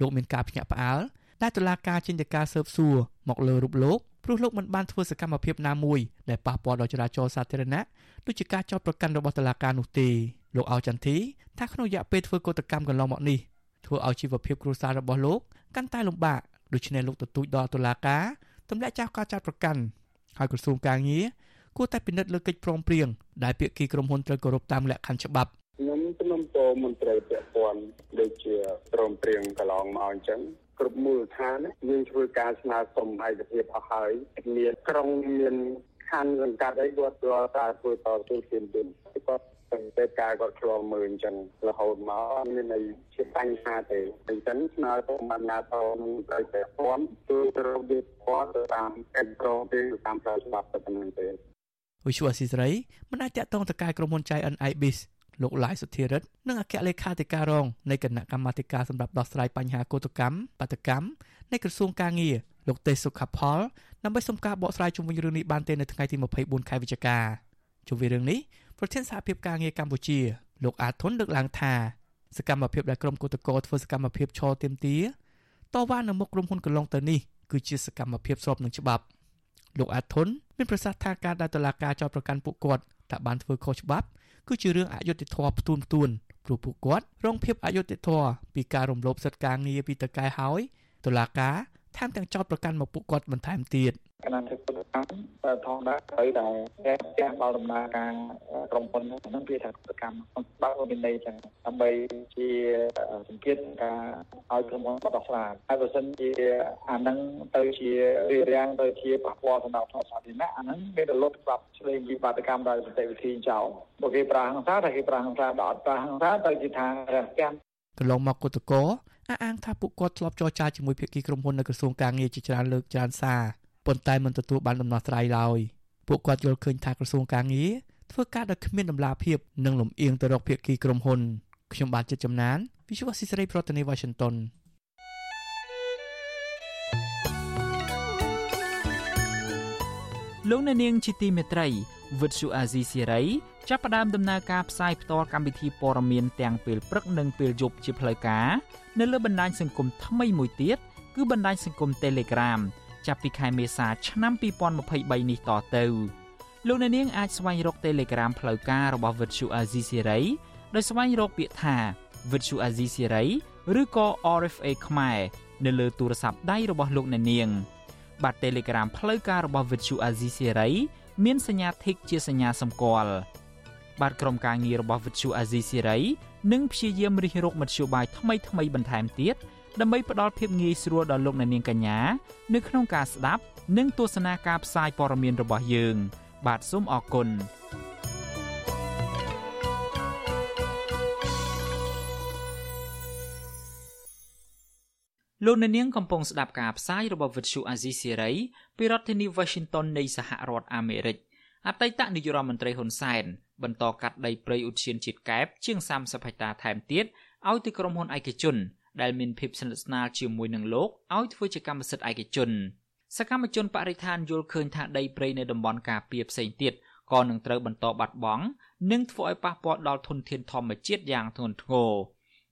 លោកមានការភ្ញាក់ផ្អើលដែលតុលាការចេញទៅការស៊ើបសួរមកលើរូបលោកព្រោះលោកមិនបានធ្វើសកម្មភាពណាមួយដែលប៉ះពាល់ដល់ចរាចរណ៍សាធារណៈដូចជាការចោទប្រកាន់របស់តុលាការនោះទេលោកអោចន្ទធីថាក្នុងរយៈពេលធ្វើកោតកម្មកន្លងមកនេះធ្វើឲ្យជីវភាពគ្រួសាររបស់លោកកាន់តែលំបាកដូច្នេះលោកទទូចដល់តុលាការ ទម្លាក់ចោលការចាត់ប្រកាន់ហើយក្រសួងការងារគួរតែពិនិត្យលើកិច្ចព្រមព្រៀងដែលភាគីក្រុមហ៊ុនត្រូវគោរពតាមលក្ខខណ្ឌច្បាប់ខ្ញុំជំនុំពរមន្ត្រីពាក់ព័ន្ធដូចជាព្រមព្រៀងកន្លងមកអញ្ចឹងគ្រប់មូលដ្ឋានយើងធ្វើការស្នើសុំឯកភាពអស់ហើយមានក្រុងមានខណ្ឌសង្កាត់អីគាត់ក៏តែធ្វើតទៅជាទៅគាត់ តែតែការគាត់ឆ្លងមើលអញ្ចឹងរហូតមកអត់មានអីជាបញ្ហាទេអញ្ចឹងស្នើសុំបានណាតនឹងត្រូវតែព័ន្ធគឺត្រូវវិពណ៌ទៅតាមកិច្ចព្រមព្រៀងតាមផ្លូវច្បាប់ទៅនឹងទេវិសុវអសីសេរីមិនអាចតាក់ទងទៅកាយក្រុមហ៊ុនចៃ NIBIS លោកឡាយសុធិរិទ្ធនិងអគ្គលេខាធិការរងនៃគណៈកម្មាធិការសម្រាប់ដោះស្រាយបញ្ហាកោតកម្មបាតកម្មនៃក្រសួងការងារលោកទេសសុខផលដើម្បីសុំការបកស្រាយជុំវិញរឿងនេះបានទេនៅថ្ងៃទី24ខែវិច្ឆិកាជុំវិញរឿងនេះ ប្រធានសហភាពការងារកម្ពុជាលោកអាធុនលើកឡើងថាសកម្មភាពដែលក្រុមកោតក្រធ្វើសកម្មភាពឈរទាមទារតវ៉ានៅមុខក្រុមហ៊ុនកន្លងទៅនេះគឺជាសកម្មភាពស្របនឹងច្បាប់លោកអាធុនមានប្រសាសន៍ថាការដែលតុលាការចោទប្រកាន់ពួកគាត់ថាបានធ្វើខុសច្បាប់គឺជារឿងអយុត្តិធម៌ផ្ទួនផ្ទួនព្រោះពួកគាត់រងភាពអយុត្តិធម៌ពីការរំលោភសិទ្ធិការងារពីតកែហើយតុលាការ ថែមទាំងចោទប្រកាន់មកពួកគាត់បន្ថែមទៀតគណៈធ្វើពលកម្មធម្មតាត្រូវតែទាំងដល់ដំណើរការក្រុមហ៊ុនហ្នឹងវាថាពលកម្មបើមានន័យចឹងដើម្បីជាសង្កេតការឲ្យក្រុមហ៊ុនបដោះស្រាយហើយបើសិនជាអាហ្នឹងទៅជារារាំងទៅជាប៉ះពាល់សំណងសាធារណៈអាហ្នឹងវាទៅលុបច្បាប់ស្ដីពីបាតកម្មដោយសន្តិវិធីចោលបើគេប្រាហង្សាតែគេប្រាហង្សាដល់អត់ប្រាហង្សាទៅជាថារះទាំងកន្លងមកគុតកោ អះអាងថាពួកគាត់ធ្លាប់ចរចាជាមួយភាគីក្រុមហ៊ុននៅក្រសួងការងារជាច្រើនលើកច្រើនសារប៉ុន្តែមិនទទួលបានដំណោះស្រាយឡើយពួកគាត់យល់ឃើញថាក្រសួងការងារធ្វើការដោយគ្មានដំណាភាពនិងលំអៀងទៅរកភាគីក្រុមហ៊ុនខ្ញុំបាទចិត្តចំណាន Visual Assisray ប្រធានាទី Washington លោកអ្នកនាងជាទីមេត្រីវិទ្យុអាស៊ីសេរី ចាប់ផ្ដើមដំណើរការផ្សាយផ្ទាល់កម្មវិធីព័ត៌មានទាំងពេលព្រឹកនិងពេលយប់ជាផ្លូវការនៅលើបណ្ដាញសង្គមថ្មីមួយទៀតគឺបណ្ដាញសង្គម Telegram ចាប់ពីខែមេសាឆ្នាំ2023នេះតទៅលោកអ្នកនាងអាចស្វែងរក Telegram ផ្លូវការរបស់ Vuthu Azizi Siri ដោយស្វែងរកពាក្យថា Vuthu Azizi Siri ឬក៏ RFA ខ្មែរនៅលើទូរស័ព្ទដៃរបស់លោកអ្នកនាង បាទ Telegram ផ្លូវការរបស់ Vuthu Azizi Siri មានសញ្ញា Tick ជាសញ្ញាសម្គាល់ បាទក្រុមការងាររបស់ Vuthu Azizi Siri នឹងព្យាយាមរិះរកមធ្យោបាយថ្មីៗបន្ថែមទៀតដើម្បីផ្ដល់ភាពងាយស្រួលដល់លោកអ្នកនាងកញ្ញានៅក្នុងការស្ដាប់និងទស្សនាការផ្សាយព័ត៌មានរបស់យើង បាទសូមអរគុណលោកអ្នកនាងកំពុងស្ដាប់ការផ្សាយរបស់ Vuthu Azizi Siri ពីរដ្ឋធានី Washington នៃសហរដ្ឋអាមេរិកអតីតនាយករដ្ឋមន្ត្រីហ៊ុនសែន បន្តកាត់ដីព្រៃឧទ្យានជាតិកែបជាង30ហិកតាថែមទៀតឲ្យទៅក្រុមហ៊ុនឯកជនដែលមានភាពស្និទ្ធស្នាលជាមួយនឹងលោកឲ្យធ្វើជាកម្មសិទ្ធិឯកជនសកម្មជនបរិស្ថានយល់ឃើញថាដីព្រៃនៅតំបន់ការពារផ្សេងទៀតក៏នឹងត្រូវបន្តបាត់បង់និងធ្វើឲ្យប៉ះពាល់ដល់ធនធានធម្មជាតិយ៉ាងធ្ងន់ធ្ងរ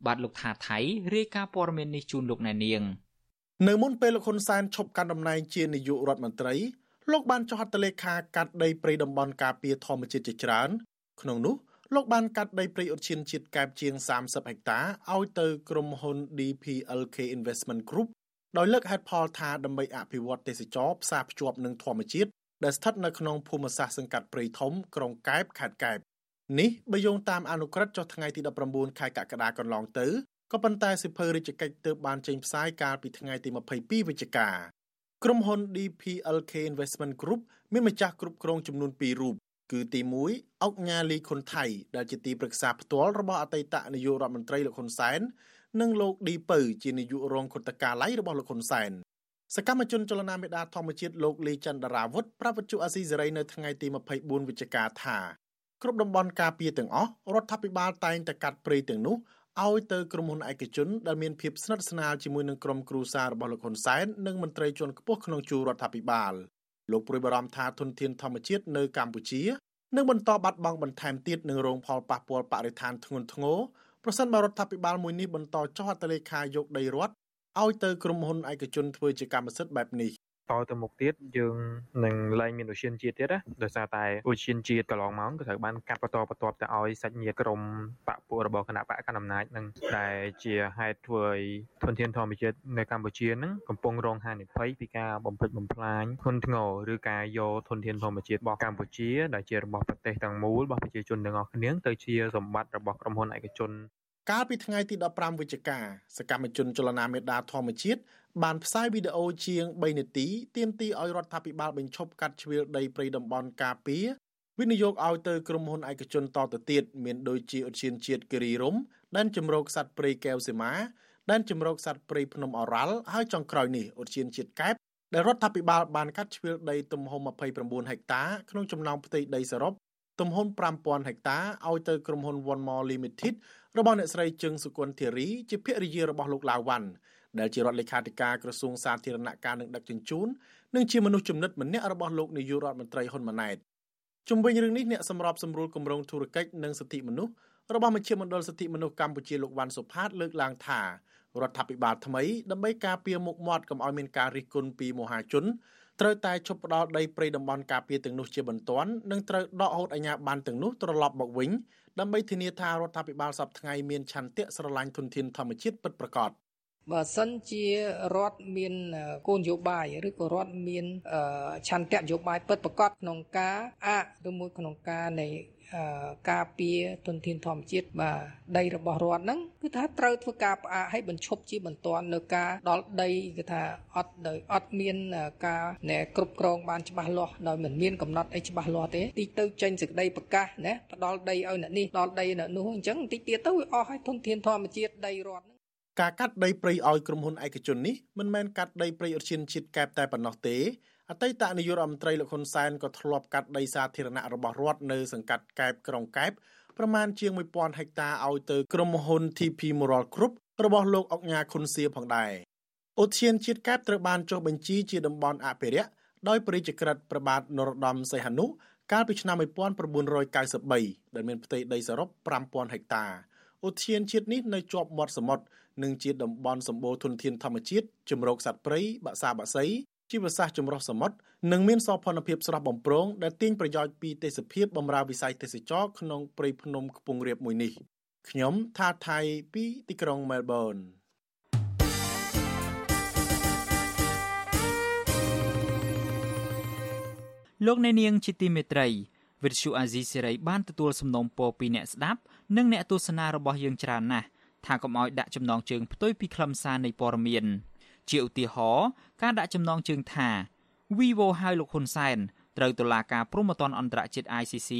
បាទលោកថាថៃរាយការណ៍ព័ត៌មាននេះជូនលោកណែនាងនៅមុនពេលលោកហ៊ុនសែនឈប់កាន់តំណែងជានាយករដ្ឋមន្ត្រីលោកបានចុះហត្ថលេខាកាត់ដីព្រៃតំបន់ការពារធម្មជាតិជាច្រើន ក្នុងនោះលោកបានកាត់ដីព្រៃឧទ្យានជាតិកែបជាង30ហិកតាឲ្យទៅក្រុមហ៊ុន DPLK Investment Group ដោយលើកហេតុផលថាដើម្បីអភិវឌ្ឍទេសចរផ្សារភ្ជាប់នឹងធម្មជាតិដែលស្ថិតនៅក្នុងភូមិសាស្ត្រសង្កាត់ព្រៃធំក្រុងកែបខេត្តកែបនេះបើយោងតាមអនុក្រឹត្យចុះថ្ងៃទី19ខែកក្កដាកន្លងទៅក៏ប៉ុន្តែសិភើរាជកិច្ចទើបបានចេញផ្សាយកាលពីថ្ងៃទី22វិច្ឆិកាក្រុមហ៊ុន DPLK Investment Group មានម្ចាស់គ្រប់គ្រងចំនួន2រូប គឺទី1អុកញ៉ាលីខុនថៃដែលជាទីប្រឹក្សាផ្ទាល់របស់អតីតនាយករដ្ឋមន្ត្រីលោកហ៊ុនសែននិងលោកឌីពៅជានាយករងគណៈការឡៃរបស់លោកហ៊ុនសែនសកម្មជនចលនាមេដាធម្មជាតិលោកលីចន្ទរាវុធប្រាប់វិទ្យុអាស៊ីសេរីនៅថ្ងៃទី24វិច្ឆិកាថាគ្រប់តំបន់ការពារទាំងអស់រដ្ឋាភិបាលតែងតែកាត់ព្រៃទាំងនោះឲ្យទៅក្រុមហ៊ុនឯកជនដែលមានភាពស្និទ្ធស្នាលជាមួយនឹងក្រុមគ្រួសាររបស់លោកហ៊ុនសែននិងមន្ត្រីជាន់ខ្ពស់ក្នុងជួររដ្ឋាភិបាល លោកព្រួយបារម្ភថាធនធានធម្មជាតិនៅកម្ពុជានឹងបន្តបាត់បង់បន្ថែមទៀតនឹងរងផលប៉ះពាល់បរិស្ថានធ្ងន់ធ្ងរប្រសិនបើរដ្ឋាភិបាលមួយនេះបន្តចុះហត្ថលេខាយកដីរដ្ឋឲ្យទៅក្រុមហ៊ុនឯកជនធ្វើជាកម្មសិទ្ធិបែបនេះ ទៅមុខទៀតយើងនឹងលែងមានឧស្សាហជាតិទៀតណាដោយសារតែឧស្សាហជាតិកន្លងមកក៏ត្រូវបានកាត់បន្តបន្ទាប់ទៅឲ្យសាច់ញាតិក្រុមបពពួករបស់គណៈបកកណ្ដាលអំណាចនឹងដែលជាហេតុធ្វើឲ្យធនធានធម្មជាតិនៅកម្ពុជានឹងកំពុងរងហានិភ័យពីការបំផ្លិចបំផ្លាញធ្ងន់ធ្ងរឬការយកធនធានធម្មជាតិរបស់កម្ពុជាដែលជារបស់ប្រទេសទាំងមូលរបស់ប្រជាជនទាំងអស់គ្នាទៅជាសម្បត្តិរបស់ក្រុមហ៊ុនឯកជនកាលពីថ្ងៃទី15វិច្ឆិកាសកម្មជនចលនាមេដាធម្មជាតិ បានផ្សាយវីដេអូជាង3នាទីទាមទារឲ្យរដ្ឋាភិបាលបញ្ឈប់កាត់ជ្រៀលដីព្រៃតំបន់ការពារវិនិយោគឲ្យទៅក្រុមហ៊ុនឯកជនតទៅទៀតមានដូចជាឧទ្យានជាតិគិរីរំដែនជំរកសត្វព្រៃកែវសីមាដែនជំរកសត្វព្រៃភ្នំអរ៉ាល់ហើយចុងក្រោយនេះឧទ្យានជាតិកែបដែលរដ្ឋាភិបាលបានកាត់ជ្រៀលដីទំហំ29ហិកតាក្នុងចំណោមផ្ទៃដីសរុបទំហំ5000ហិកតាឲ្យទៅក្រុមហ៊ុន One More Limited របស់អ្នកស្រីជឹងសុគន្ធធារីជាភរិយារបស់លោកឡាវវ៉ាន់ ដែលជារដ្ឋលេខាធិការក្រសួងសាធារណការនិងដឹកជញ្ជូននិងជាមនុស្សចំណិតម្នាក់របស់លោកនាយករដ្ឋមន្ត្រីហ៊ុនម៉ាណែតជុំវិញរឿងនេះអ្នកសម្របសម្រួលគម្រោងធុរកិច្ចនិងសិទ្ធិមនុស្សរបស់មជ្ឈមណ្ឌលសិទ្ធិមនុស្សកម្ពុជាលោកវ៉ាន់សុផាតលើកឡើងថារដ្ឋាភិបាលថ្មីដើម្បីការពារមុខមាត់កុំឲ្យមានការរិះគន់ពីមហាជនត្រូវតែឈប់ផ្ដល់ដីព្រៃតំបន់ការពារទាំងនោះជាបន្ទាន់និងត្រូវដកហូតអាជ្ញាប័ណ្ណទាំងនោះត្រឡប់មកវិញដើម្បីធានាថារដ្ឋាភិបាលសពថ្ងៃមានឆន្ទៈស្រឡាញ់ធនធានធម្មជាតិពិតប្រាកដ បើសិនជារដ្ឋមានគោលនយោបាយឬក៏រដ្ឋមានឆន្ទៈនយោបាយពិតប្រាកដក្នុងការអឬមួយក្នុងការនៃការពារទុនធានធម្មជាតិបាទដីរបស់រដ្ឋហ្នឹងគឺថាត្រូវធ្វើការផ្អាកឲ្យបញ្ឈប់ជាបន្ទាន់នៅការដល់ដីគឺថាអត់ដោយអត់មានការណែគ្រប់គ្រងបានច្បាស់លាស់ដោយមិនមានកំណត់អីច្បាស់លាស់ទេតិចទៅចេញសេចក្តីប្រកាសណាផ្ដល់ដីឲ្យអ្នកនេះដល់ដីអ្នកនោះអញ្ចឹងតិចទៀតទៅវាអស់ឲ្យទុនធានធម្មជាតិដីរដ្ឋ ការកាត់ដីព្រៃឲ្យក្រុមហ៊ុនឯកជននេះមិនមែនកាត់ដីព្រៃឧទ្យានជាតិកែបតែប៉ុណ្ណោះទេអតីតនាយករដ្ឋមន្ត្រីលោកហ៊ុនសែនក៏ធ្លាប់កាត់ដីសាធារណៈរបស់រដ្ឋនៅសង្កាត់កែបក្រុងកែបប្រមាណជាង1000ហិកតាឲ្យទៅក្រុមហ៊ុន TP Moral Group របស់លោកអុកញ៉ាខុនសៀផងដែរឧទ្យានជាតិកែបត្រូវបានចុះបញ្ជីជាតំបន់អភិរក្សដោយព្រះរាជក្រឹត្យព្រះបាទនរោត្តមសីហនុកាលពីឆ្នាំ1993ដែលមានផ្ទៃដីសរុប5000ហិកតា ឧទ្យានជាតិនេះនៅជាប់មាត់សមុទ្រនិងជាតំបន់សម្បូរធនធានធម្មជាតិជំរកសត្វព្រៃបក្សាបក្សីជីវសាស្ត្រចម្រុះសមុទ្រនិងមានសោភ័ណភាពស្រស់បំព្រងដែលទាញប្រយោជន៍ពីទេសភាពបម្រើវិស័យទេសចរក្នុងព្រៃភ្នំខ្ពង់រាបមួយនេះខ្ញុំថាថៃពីទីក្រុងមែលប៊នលោកអ្នកនាងជាទីមេត្រីវិទ្យុអាស៊ីសេរីបានទទួលសំណូមពរពីអ្នកស្ដាប់ និងអ្នកទស្សនារបស់យើងច្រើនណាស់ថាកុំឲ្យដាក់ចំណងជើងផ្ទុយពីខ្លឹមសារនៃព័ត៌មានជាឧទាហរណ៍ការដាក់ចំណងជើងថា Vivo ហៅលោកហ៊ុនសែនត្រូវតុលាការព្រហ្មទណ្ឌអន្តរជាតិ ICC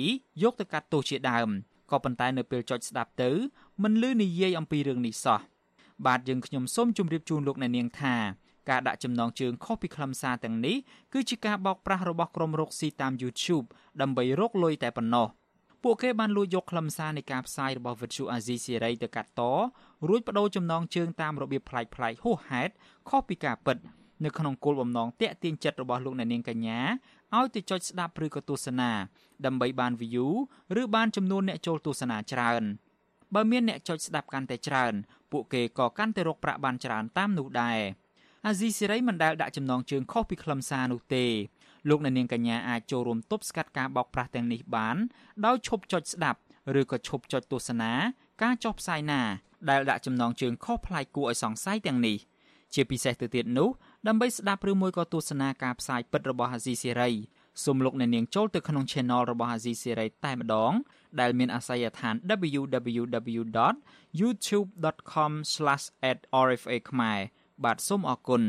យកទៅកាត់ទោសជាដើមក៏ប៉ុន្តែនៅពេលចុចស្ដាប់ទៅមិនលឺនិយាយអំពីរឿងនេះសោះបាទយើងខ្ញុំសូមជម្រាបជូនលោកអ្នកនាងថាការដាក់ចំណងជើងខុសពីខ្លឹមសារទាំងនេះគឺជាការបោកប្រាស់របស់ក្រុមរកស៊ីតាម YouTube ដើម្បីរកលុយតែប៉ុណ្ណោះ ពួកគេបានលួចយកខ្លឹមសារនៃការផ្សាយរបស់ Virtual Azizi Siri ទៅកាត់តរួចបដូរចំណងជើងតាមរបៀបប្លែកៗហួសហេតុខុសពីការពិតនៅក្នុងគោលបំណងតាក់ទាញចិត្តរបស់លោកអ្នកនាងកញ្ញាឲ្យទៅចុចស្ដាប់ឬក៏ទស្សនាដើម្បីបាន view ឬបានចំនួនអ្នកចូលទស្សនាច្រើនបើមានអ្នកចុចស្ដាប់កាន់តែច្រើន ពួកគេក៏កាន់តែរកប្រាក់បានច្រើនតាមនោះដែរអាស៊ីសេរីមិនដែលដាក់ចំណងជើងខុសពីខ្លឹមសារនោះទេ លោកអ្នកនាងកញ្ញាអាចចូលរួមទប់ស្កាត់ការបោកប្រាស់ទាំងនេះបានដោយឈប់ចុចស្ដាប់ឬក៏ឈប់ចុចទស្សនាការចុះផ្សាយណា ដែលដាក់ចំណងជើងខុសប្លែកគួរឲ្យសង្ស័យទាំងនេះជាពិសេសទៅទៀតនោះដើម្បីស្ដាប់ឬមួយក៏ទស្សនាការផ្សាយពិតរបស់អាស៊ីសេរីសូមលោកអ្នកនាងចូលទៅក្នុង Channel របស់អាស៊ីសេរីតែម្ដង ដែលមានអាសយដ្ឋាន www.youtube.com/@rfa ខ្មែរបាទសូមអរគុណ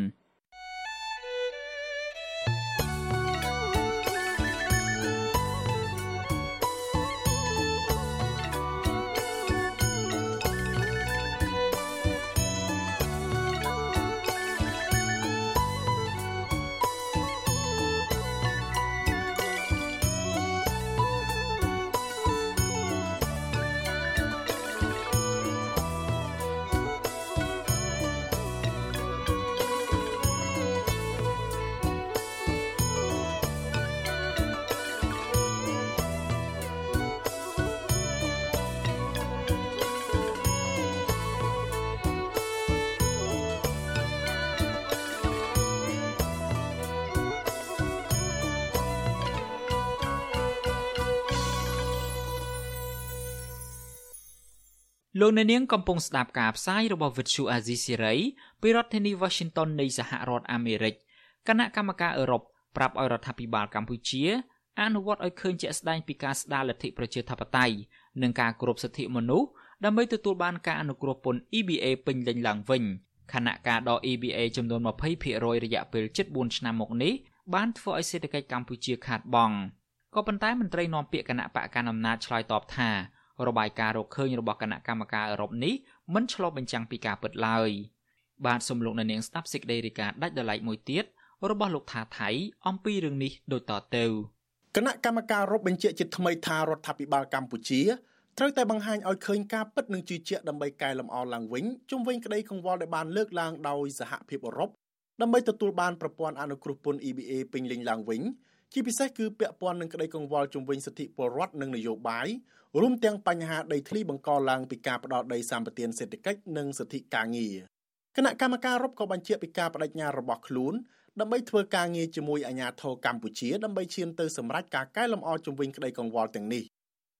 លោកអ្នកនាងកំពុងស្ដាប់ការផ្សាយរបស់ Vuthu Azizi Siri ពីរដ្ឋធានី Washington នៃសហរដ្ឋអាមេរិកគណៈកម្មការអឺរ៉ុបប្រាប់ឲ្យរដ្ឋាភិបាលកម្ពុជាអនុវត្តឲ្យឃើញជាក់ស្ដែងពីការស្ដារលទ្ធិប្រជាធិបតេយ្យនិងការគោរពសិទ្ធិមនុស្សដើម្បីទទួលបានការអនុគ្រោះពន្ធ EBA ពេញលេញឡើងវិញខណៈការដក EBA ចំនួន20%រយៈពេល74ឆ្នាំមកនេះបានធ្វើឲ្យសេដ្ឋកិច្ចកម្ពុជាខាតបង់ក៏ប៉ុន្តែមន្ត្រីនាំពាក្យគណៈបកកណ្ដាលអំណាចឆ្លើយតបថា របាយការណ៍រកឃើញរបស់គណៈកម្មការអឺរ៉ុបនេះមិនឆ្លុះបញ្ចាំងពីការពិតឡើយបាទសំលោកនៅនាងស្ដាប់សេចក្តីរាយការណ៍ដាច់ដライមួយទៀតរបស់លោកថាថៃអំពីរឿងនេះដូចតទៅគណៈកម្មការរົບបញ្ជាក់ជាថ្មីថារដ្ឋាភិបាលកម្ពុជាត្រូវតែបង្ហាញឲ្យឃើញការពិតនិងជឿជាក់ដើម្បីកែលម្អឡើងវិញជុំវិញក្តីកង្វល់ដែលបានលើកឡើងដោយសហភាពអឺរ៉ុបដើម្បីទទួលបានប្រព័ន្ធអនុគ្រោះពន្ធ EBA ពេញលេញឡើងវិញជាពិសេសគឺពាក់ព័ន្ធនឹងក្តីកង្វល់ជុំវិញសិទ្ធិពលរដ្ឋនិងនយោបាយ រួមទាំងបញ្ហាដីធ្លីបង្កឡើងពីការផ្ដោតដីសម្បត្តិសេដ្ឋកិច្ចនិងសិទ្ធិការងារគណៈកម្មការរົບក៏បញ្ជាក់ពីការបដិញ្ញារបស់ខ្លួនដើម្បីធ្វើការងារជាមួយអាជ្ញាធរកម្ពុជាដើម្បីឈានទៅសម្រេចការកែលម្អជំវិញក្តីកង្វល់ទាំងនេះ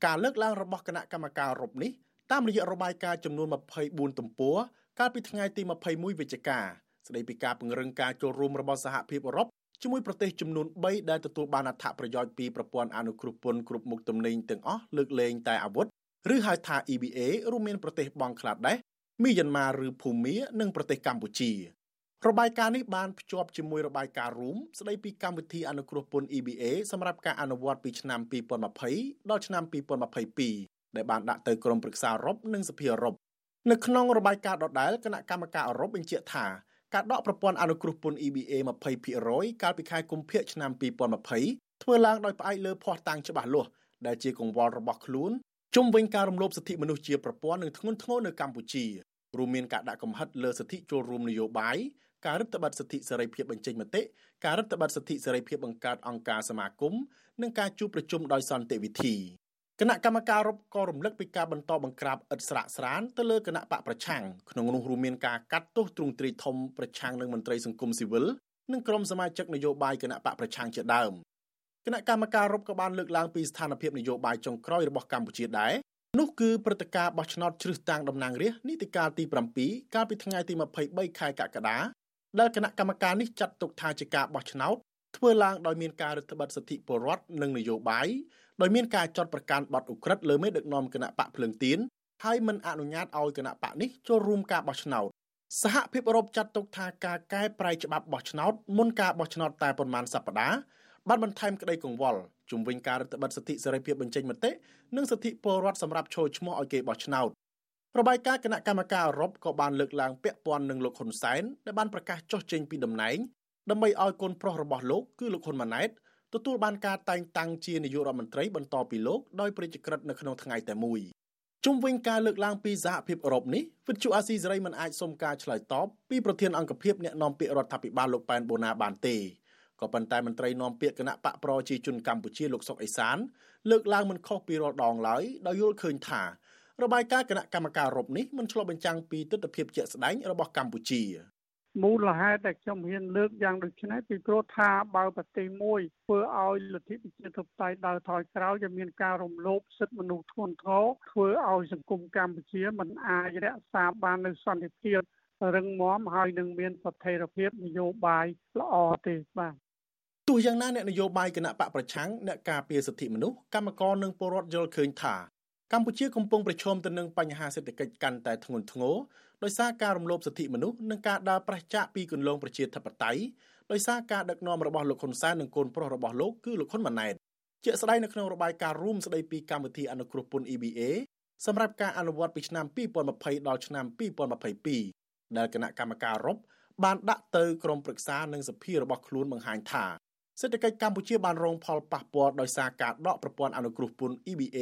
ការលើកឡើងរបស់គណៈកម្មការរົບនេះតាមរយៈរបាយការណ៍ចំនួន24ទំព័រកាលពីថ្ងៃទី21វិច្ឆិកាស្តីពីការពង្រឹងការចូលរួមរបស់សហភាពអឺរ៉ុប ជាមួយប្រទេសចំនួន3ដែលទទួលបានអត្ថប្រយោជន៍ពីប្រព័ន្ធអនុគ្រោះពន្ធគ្រប់មុខទំនិញទាំងអស់លើកលែងតែអាវុធឬហៅថា EBA រួមមានប្រទេសបង់ក្លាដេសមីយ៉ាន់ម៉ាឬភូមានិងប្រទេសកម្ពុជារបាយការណ៍នេះបានភ្ជាប់ជាមួយរបាយការណ៍រួមស្ដីពីកម្មវិធីអនុគ្រោះពន្ធ EBA សម្រាប់ការអនុវត្តពីឆ្នាំ2020ដល់ឆ្នាំ2022ដែលបានដាក់ទៅក្រមប្រឹក្សាអឺរ៉ុបនិងសភាអឺរ៉ុបនៅក្នុងរបាយការណ៍ដដែលគណៈកម្មការអឺរ៉ុបបញ្ជាក់ថា ការដកប្រព័ន្ធអនុគ្រោះពន្ធ EBA 20%កាលពីខែកុម្ភៈឆ្នាំ2020ធ្វើឡើងដោយផ្អែកលើភស្តុតាងច្បាស់លាស់ដែលជាកង្វល់របស់ខ្លួនជុំវិញការរំលោភសិទ្ធិមនុស្សជាប្រព័ន្ធនិងធ្ងន់ធ្ងរនៅកម្ពុជារួមមានការដាក់កំហិតលើសិទ្ធិចូលរួមនយោបាយការរឹតបន្តឹងសិទ្ធិសេរីភាពបញ្ចេញមតិការរឹតបន្តឹងសិទ្ធិសេរីភាពបង្កើតអង្គការសមាគមនិងការជួបប្រជុំដោយសន្តិវិធី គណៈកម្មការរົບក៏រំលឹកពីការបន្តបង្ក្រាបឥតស្រាកស្រានទៅលើគណៈបកប្រឆាំងក្នុងនោះរួមមានការកាត់ទោសទ្រង់ទ្រាយធំប្រឆាំងនឹងមន្ត្រីសង្គមស៊ីវិលនិងក្រុមសមាជិកនយោបាយគណៈបកប្រឆាំងជាដើមគណៈកម្មការរົບក៏បានលើកឡើងពីស្ថានភាពនយោបាយចុងក្រោយរបស់កម្ពុជាដែរនោះគឺព្រឹត្តិការណ៍បោះឆ្នោតជ្រើសតាំងតំណាងរាស្ត្រនីតិកាលទី7កាលពីថ្ងៃទី23ខែកក្កដាដែលគណៈកម្មការនេះចាត់ទុកថាជាការបោះឆ្នោតធ្វើឡើងដោយមានការរឹតបន្តឹងសិទ្ធិពលរដ្ឋនិងនយោបាយ ដោយមានការចាត់ប្រកាសបទឧក្រិដ្ឋលើមេដឹកនាំគណៈបកភ្លើងទៀនហើយមិនអនុញ្ញាតឲ្យគណៈបកនេះចូលរួមការបោះឆ្នោតសហភាពអឺរ៉ុបចាត់ទុកថាការកែប្រែច្បាប់បោះឆ្នោតមុនការបោះឆ្នោតតែប៉ុន្មានសប្តាហ៍បានបន្ថែមក្តីកង្វល់ជំវិញការរដ្ឋបិទសិទ្ធិសេរីភាពបញ្ចេញមតិនិងសិទ្ធិពលរដ្ឋសម្រាប់ចូលឈ្មោះឲ្យគេបោះឆ្នោតរបាយការណ៍គណៈកម្មការអឺរ៉ុបក៏បានលើកឡើងពាក់ព័ន្ធនឹងលោកហ៊ុនសែនដែលបានប្រកាសចុះចេញពីតំណែងដើម្បីឲ្យកូនប្រុសរបស់លោកគឺលោកហ៊ុនម៉ាណែត ទទួលបានការតែងតាំងជានាយករដ្ឋមន្ត្រីបន្តពីលោកដោយព្រះរាជក្រឹត្យនៅក្នុងថ្ងៃតែមួយជុំវិញការលើកឡើងពីសហភាពអឺរ៉ុបនេះវិទ្យុអាស៊ីសេរីមិនអាចសុំការឆ្លើយតបពីប្រធានអង្គភិបអ្នកនាំពាក្យរដ្ឋាភិបាលលោកប៉ែនបូណាបានទេក៏ប៉ុន្តែមន្ត្រីនាំពាក្យគណៈបកប្រជាជនកម្ពុជាលោកសុកអេសាន លើកឡើងមិនខុសពីរាល់ដងឡើយដោយយល់ឃើញថារបាយការណ៍គណៈកម្មការរົບនេះមិនឆ្លុះបញ្ចាំងពីទស្សនវិជ្ជាជាក់ស្ដែងរបស់កម្ពុជា មូលហេតុដែលខ្ញុំហ៊ានលើកយ៉ាងដូចនេះពីព្រោះថាបើប្រទេសមួយធ្វើឲ្យលទ្ធិប្រជាធិបតេយ្យដើរថយក្រោយจะមានការរំលោភសិទ្ធិមនុស្សធ្ងន់ធ្ងរធ្វើឲ្យសង្គមកម្ពុជាមិនអាចរក្សាបាននូវសន្តិភាពរឹងមាំហើយនឹងមានស្ថិរភាពនយោបាយល្អទេបាទទោះយ៉ាងណាអ្នកនយោបាយគណៈបកប្រឆាំងអ្នកការពារសិទ្ធិមនុស្សកម្មករនិងពលរដ្ឋយល់ឃើញថាកម្ពុជាកំពុងប្រឈមទៅនឹងបញ្ហាសេដ្ឋកិច្ចកាន់តែធ្ងន់ធ្ងរ ដោយសារការរំលោភសិទ្ធិមនុស្សនិងការដើរប្រឆាចពីគន្លងប្រជាធិបតេយ្យដោយសារការដឹកនាំរបស់លោកហ៊ុនសែននិងកូនប្រុសរបស់លោកគឺលោកហ៊ុនម៉ាណែតជាក់ស្ដែងនៅក្នុងរបាយការណ៍រួមស្ដីពីកម្មវិធីអនុគ្រោះពន្ធ EBA សម្រាប់ការអនុវត្តពីឆ្នាំ2020ដល់ឆ្នាំ2022ដែលគណៈកម្មការរົບបានដាក់ទៅក្រមប្រឹក្សានិងសភារបស់ខ្លួនបង្ហាញថាសេដ្ឋកិច្ចកម្ពុជាបានរងផលប៉ះពាល់ដោយសារការដកប្រព័ន្ធអនុគ្រោះពន្ធ EBA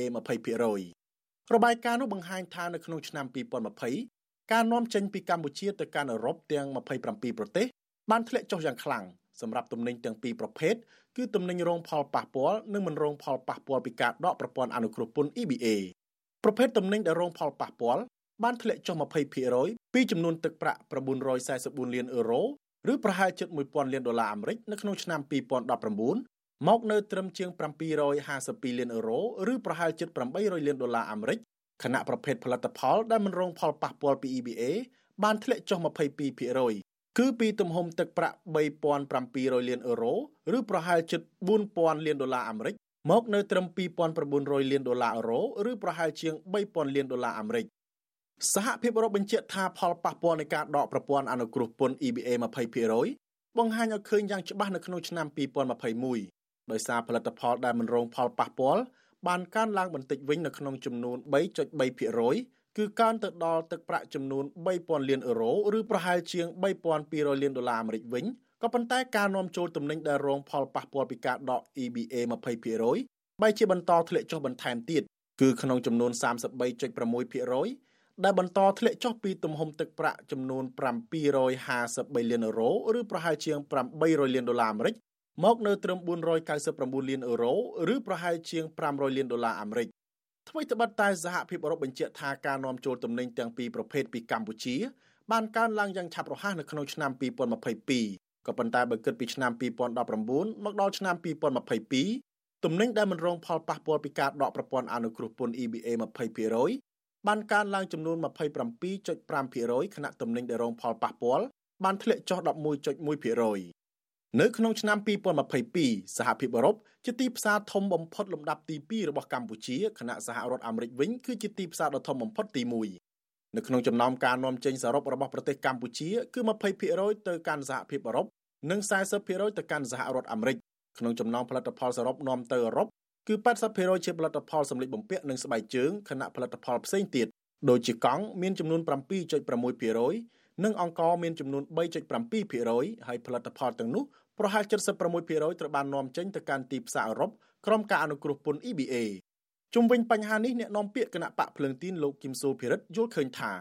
20%របាយការណ៍នោះបង្ហាញថានៅក្នុងឆ្នាំ2020 ការនាំចេញពីកម្ពុជាទៅកាន់អឺរ៉ុបទាំង27ប្រទេសបានធ្លាក់ចុះយ៉ាងខ្លាំងសម្រាប់ទំនិញទាំងពីរប្រភេទគឺទំនិញរងផលប៉ះពាល់និងមិនរងផលប៉ះពាល់ពីការដកប្រព័ន្ធអនុគ្រោះពន្ធ EBA ប្រភេទទំនិញដែលរងផលប៉ះពាល់បានធ្លាក់ចុះ20%ពីចំនួនទឹកប្រាក់944លានអឺរ៉ូឬប្រហែលជិត1000លានដុល្លារអាមេរិកនៅក្នុងឆ្នាំ2019មកនៅត្រឹមជាង752លានអឺរ៉ូឬប្រហែលជិត800លានដុល្លារអាមេរិក ខណៈប្រភេទផលិតផលដែលមិនរងផលប៉ះពាល់ពី EBA បានធ្លាក់ចុះ22%គឺពីទំហំទឹកប្រាក់3700លានអឺរ៉ូឬប្រហែលជិត4000លានដុល្លារអាមេរិកមកនៅត្រឹម2900លានដុល្លារអឺរ៉ូឬប្រហែលជាង3000លានដុល្លារអាមេរិកសហភាពអឺរ៉ុបបញ្ជាក់ថាផលប៉ះពាល់នៃការដកប្រព័ន្ធអនុគ្រោះពន្ធ EBA 20%បង្ហាញឲ្យឃើញយ៉ាងច្បាស់នៅក្នុងឆ្នាំ2021ដោយសារផលិតផលដែលមិនរងផលប៉ះពាល់ បានកើនឡើងបន្តិចវិញនៅក្នុងចំនួន3.3%គឺកើនទៅដល់ទឹកប្រាក់ចំនួន3000លានអឺរ៉ូឬប្រហែលជាង3200លានដុល្លារអាមេរិកវិញក៏ប៉ុន្តែការនាំចូលទំនិញដែលរងផលប៉ះពាល់ពីការដក EBA 20%បែរជាបន្តធ្លាក់ចុះបន្ថែមទៀតគឺក្នុងចំនួន33.6%ដែលបន្តធ្លាក់ចុះពីទំហំទឹកប្រាក់ចំនួន753លានអឺរ៉ូឬប្រហែលជាង800លានដុល្លារអាមេរិក មកនៅត្រឹម499លានអឺរ៉ូឬប្រហែលជាង500លានដុល្លារអាមេរិកថ្មីត្បិតតែសហភាពអឺរ៉ុបបញ្ជាក់ថាការនាំចូលទំនិញទាំងពីរប្រភេទពីកម្ពុជាបានកើនឡើងយ៉ាងឆាប់រហ័សនៅក្នុងឆ្នាំ2022ក៏ប៉ុន្តែបើគិតពីឆ្នាំ2019មកដល់ឆ្នាំ2022ទំនិញដែលមិនរងផលប៉ះពាល់ពីការដកប្រព័ន្ធអនុគ្រោះពន្ធ EBA 20%បានកើនឡើងចំនួន27.5%ខណៈទំនិញដែលរងផលប៉ះពាល់បានធ្លាក់ចុះ11.1% នៅក្នុងឆ្នាំ2022សហភាពអឺរ៉ុបជាទីផ្សារធំបំផុតលំដាប់ទី2របស់កម្ពុជាខណៈសហរដ្ឋអាមេរិកវិញគឺជាទីផ្សារដ៏ធំបំផុតទី1នៅក្នុងចំណោមការនាំចេញសរុបរបស់ប្រទេសកម្ពុជាគឺ20%ទៅកាន់សហភាពអឺរ៉ុបនិង40%ទៅកាន់សហរដ្ឋអាមេរិកក្នុងចំណោមផលិតផលសរុបនាំទៅអឺរ៉ុបគឺ80%ជាផលិតផលសម្លៀកបំពាក់និងស្បែកជើងខណៈផលិតផលផ្សេងទៀតដូចជាកង់មានចំនួន7.6%និងអង្ករមានចំនួន3.7%ហើយផលិតផលទាំងនោះ ប្រហែល76%ត្រូវបាននាំចេញទៅកាន់ទីផ្សារអឺរ៉ុបក្រុមការអនុគ្រោះពន្ធ EBA ជុំវិញបញ្ហានេះអ្នកនាំពាក្យគណៈបកភ្លើងទីនលោកគឹមសូភិរិទ្ធយល់ឃើញថារ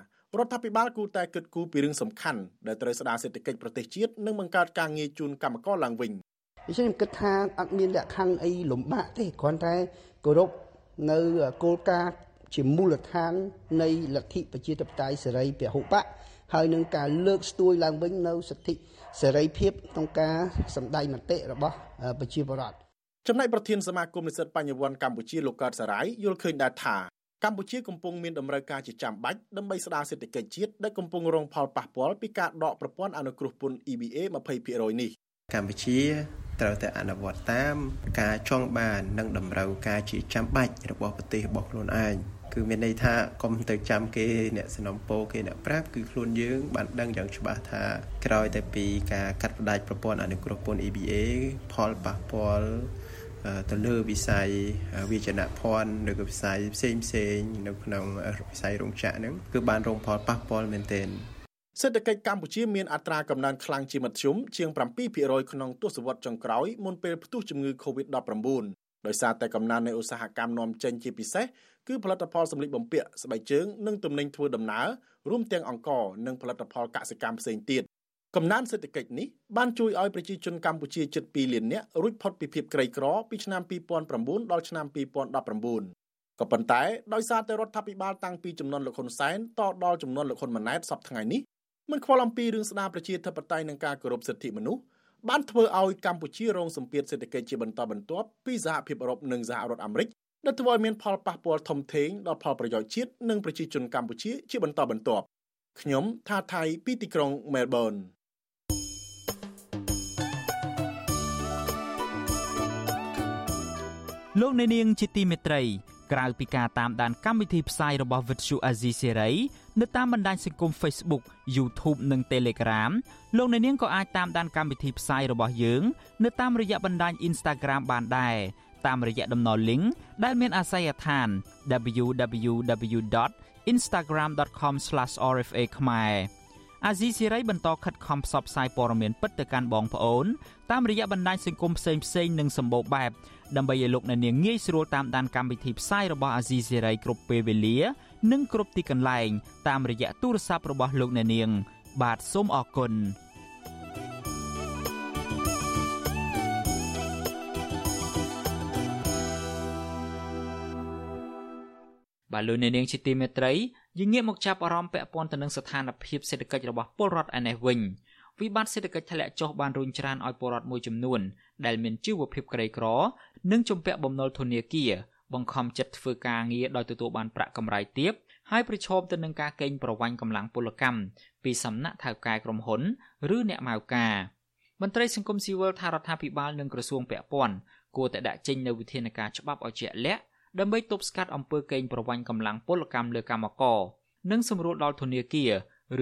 ដ្ឋាភិបាលគួរតែគិតគូរពីរឿងសំខាន់ដែលត្រូវស្ដារសេដ្ឋកិច្ចប្រទេសជាតិនិងបង្កើតការងារជូនកម្មករឡើងវិញអញ្ចឹងខ្ញុំគិតថាអត់មានលក្ខខណ្ឌអីលំបាកទេគ្រាន់តែគោរពនៅគោលការណ៍ជាមូលដ្ឋាននៃលទ្ធិប្រជាធិបតេយ្យសេរីពហុបក ហើយនឹងការលើកស្ទួយឡើងវិញនៅសិទ្ធិសេរីភាពក្នុងការសម្ដែងមតិរបស់ប្រជាពលរដ្ឋចំណែកប្រធានសមាគមនិស្សិតបញ្ញវន្តកម្ពុជាលោកកើតសរាយយល់ឃើញដែរថាកម្ពុជាកំពុងមានតម្រូវការជាចាំបាច់ដើម្បីស្ដារសេដ្ឋកិច្ចជាតិដែលកំពុងរងផលប៉ះពាល់ពីការដកប្រព័ន្ធអនុគ្រោះពន្ធ EBA 20%នេះកម្ពុជាត្រូវតែអនុវត្តតាម ការចង់បាននិងតម្រូវការជាចាំបាច់របស់ប្រទេសរបស់ខ្លួនឯង គឺមានន័យថាកុំទៅចាំគេអ្នកสนំពោគេអ្នកប្រាប់គឺខ្លួនយើងបានដឹងយ៉ាងច្បាស់ថាក្រោយតែពីការកាត់ផ្តាច់ប្រព័ន្ធអនុគ្រោះពន្ធ EBA ផលប៉ះពាល់ទៅលើវិស័យវិជ្ជាភ័ណ្ឌឬក៏វិស័យផ្សេងផ្សេងនៅក្នុងវិស័យរោងចក្រហ្នឹងគឺបានរងផលប៉ះពាល់មែនទែនសេដ្ឋកិច្ចកម្ពុជាមានអត្រាកំណើនខ្លាំងជាមធ្យមជាង7%ក្នុងទសវត្សរ៍ចុងក្រោយមុនពេលផ្ទុះជំងឺ Covid-19 ដោយសារតែកំណើននៃឧស្សាហកម្មនាំចេញជាពិសេសគឺផលិតផលសម្លៀកបំពាក់ស្បែកជើងនិងទំនិញធ្វើដំណើររួមទាំងអង្ករនិងផលិតផលកសិកម្មផ្សេងទៀតកំណើនសេដ្ឋកិច្ចនេះបានជួយឲ្យប្រជាជនកម្ពុជាជិត2លាននាក់រួចផុតពីភាពក្រីក្រពីឆ្នាំ2009ដល់ឆ្នាំ2019ក៏ប៉ុន្តែដោយសារតែរដ្ឋាភិបាលតាំងពីចំនួនលោកហ៊ុនសែនតដល់ចំនួនលោកហ៊ុនម៉ាណែតសប្តាហ៍ថ្ងៃនេះមិនខ្វល់អំពីរឿងស្ដារប្រជាធិបតេយ្យនិងការគោរពសិទ្ធិមនុស្ស បានធ្វើឲ្យកម្ពុជារងសម្ពាធសេដ្ឋកិច្ចជាបន្តបន្ទាប់ពីសហភាពអឺរ៉ុបនិងសហរដ្ឋអាមេរិកដែលធ្វើឲ្យមានផលប៉ះពាល់ធំធេងដល់ផលប្រយោជន៍ជាតិនិងប្រជាជនកម្ពុជាជាបន្តបន្ទាប់ខ្ញុំថាថៃពីទីក្រុងមែលប៊នលោកអ្នកនាងជាទីមេត្រីក្រៅពីការតាមដានកម្មវិធីផ្សាយរបស់ Vuthu Azizi Serai នៅតាមបណ្ដាញសង្គម Facebook YouTube និង Telegram លោកអ្នកនាងក៏អាចតាមដានកម្មវិធីផ្សាយរបស់យើងនៅតាមរយៈបណ្ដាញ Instagram បានដែរតាមរយៈតំណ link ដែលមានអាសយដ្ឋាន www.instagram.com/rfa ខ្មែរអាស៊ីសេរីបន្តខិតខំផ្សព្វផ្សាយព័ត៌មានពិតទៅកាន់បងប្អូនតាមរយៈបណ្ដាញសង្គមផ្សេងផ្សេងនិងសម្បូរបែបដើម្បីឲ្យលោកអ្នកនាងងាយស្រួលតាមដានកម្មវិធីផ្សាយរបស់អាស៊ីសេរីគ្រប់ពេលវេលា និងគ្រប់ទីកន្លែង តាមរយៈទូរស័ព្ទរបស់លោកអ្នកនាង បាទសូមអរគុណបាទលោកអ្នកនាងជាទីមេត្រីយើងងាកមកចាប់អារម្មណ៍ពាក់ព័ន្ធទៅនឹងស្ថានភាពសេដ្ឋកិច្ចរបស់ពលរដ្ឋឯនេះវិញវិបត្តិសេដ្ឋកិច្ចធ្លាក់ចុះបានរុញច្រានឲ្យពលរដ្ឋមួយចំនួនដែលមានជីវភាពក្រីក្រ និងជំពាក់បំណុលធនាគារ បង្ខំចិត្តធ្វើការងារដោយទទួលបានប្រាក់កម្រៃទាបហើយប្រឈមទៅនឹងការកេងប្រវ័ញ្ចកម្លាំងពលកម្មពីសំណាក់ថៅកែក្រុមហ៊ុន ឬអ្នកម៉ៅការមន្ត្រីសង្គមស៊ីវិលថារដ្ឋាភិបាលនិងក្រសួងពាក់ព័ន្ធគួរតែដាក់ចេញនូវវិធានការច្បាប់ឲ្យជាក់លាក់ដើម្បីទប់ស្កាត់អំពើកេងប្រវ័ញ្ចកម្លាំងពលកម្មលើកម្មករនិងសម្រួលដល់ធនាគារ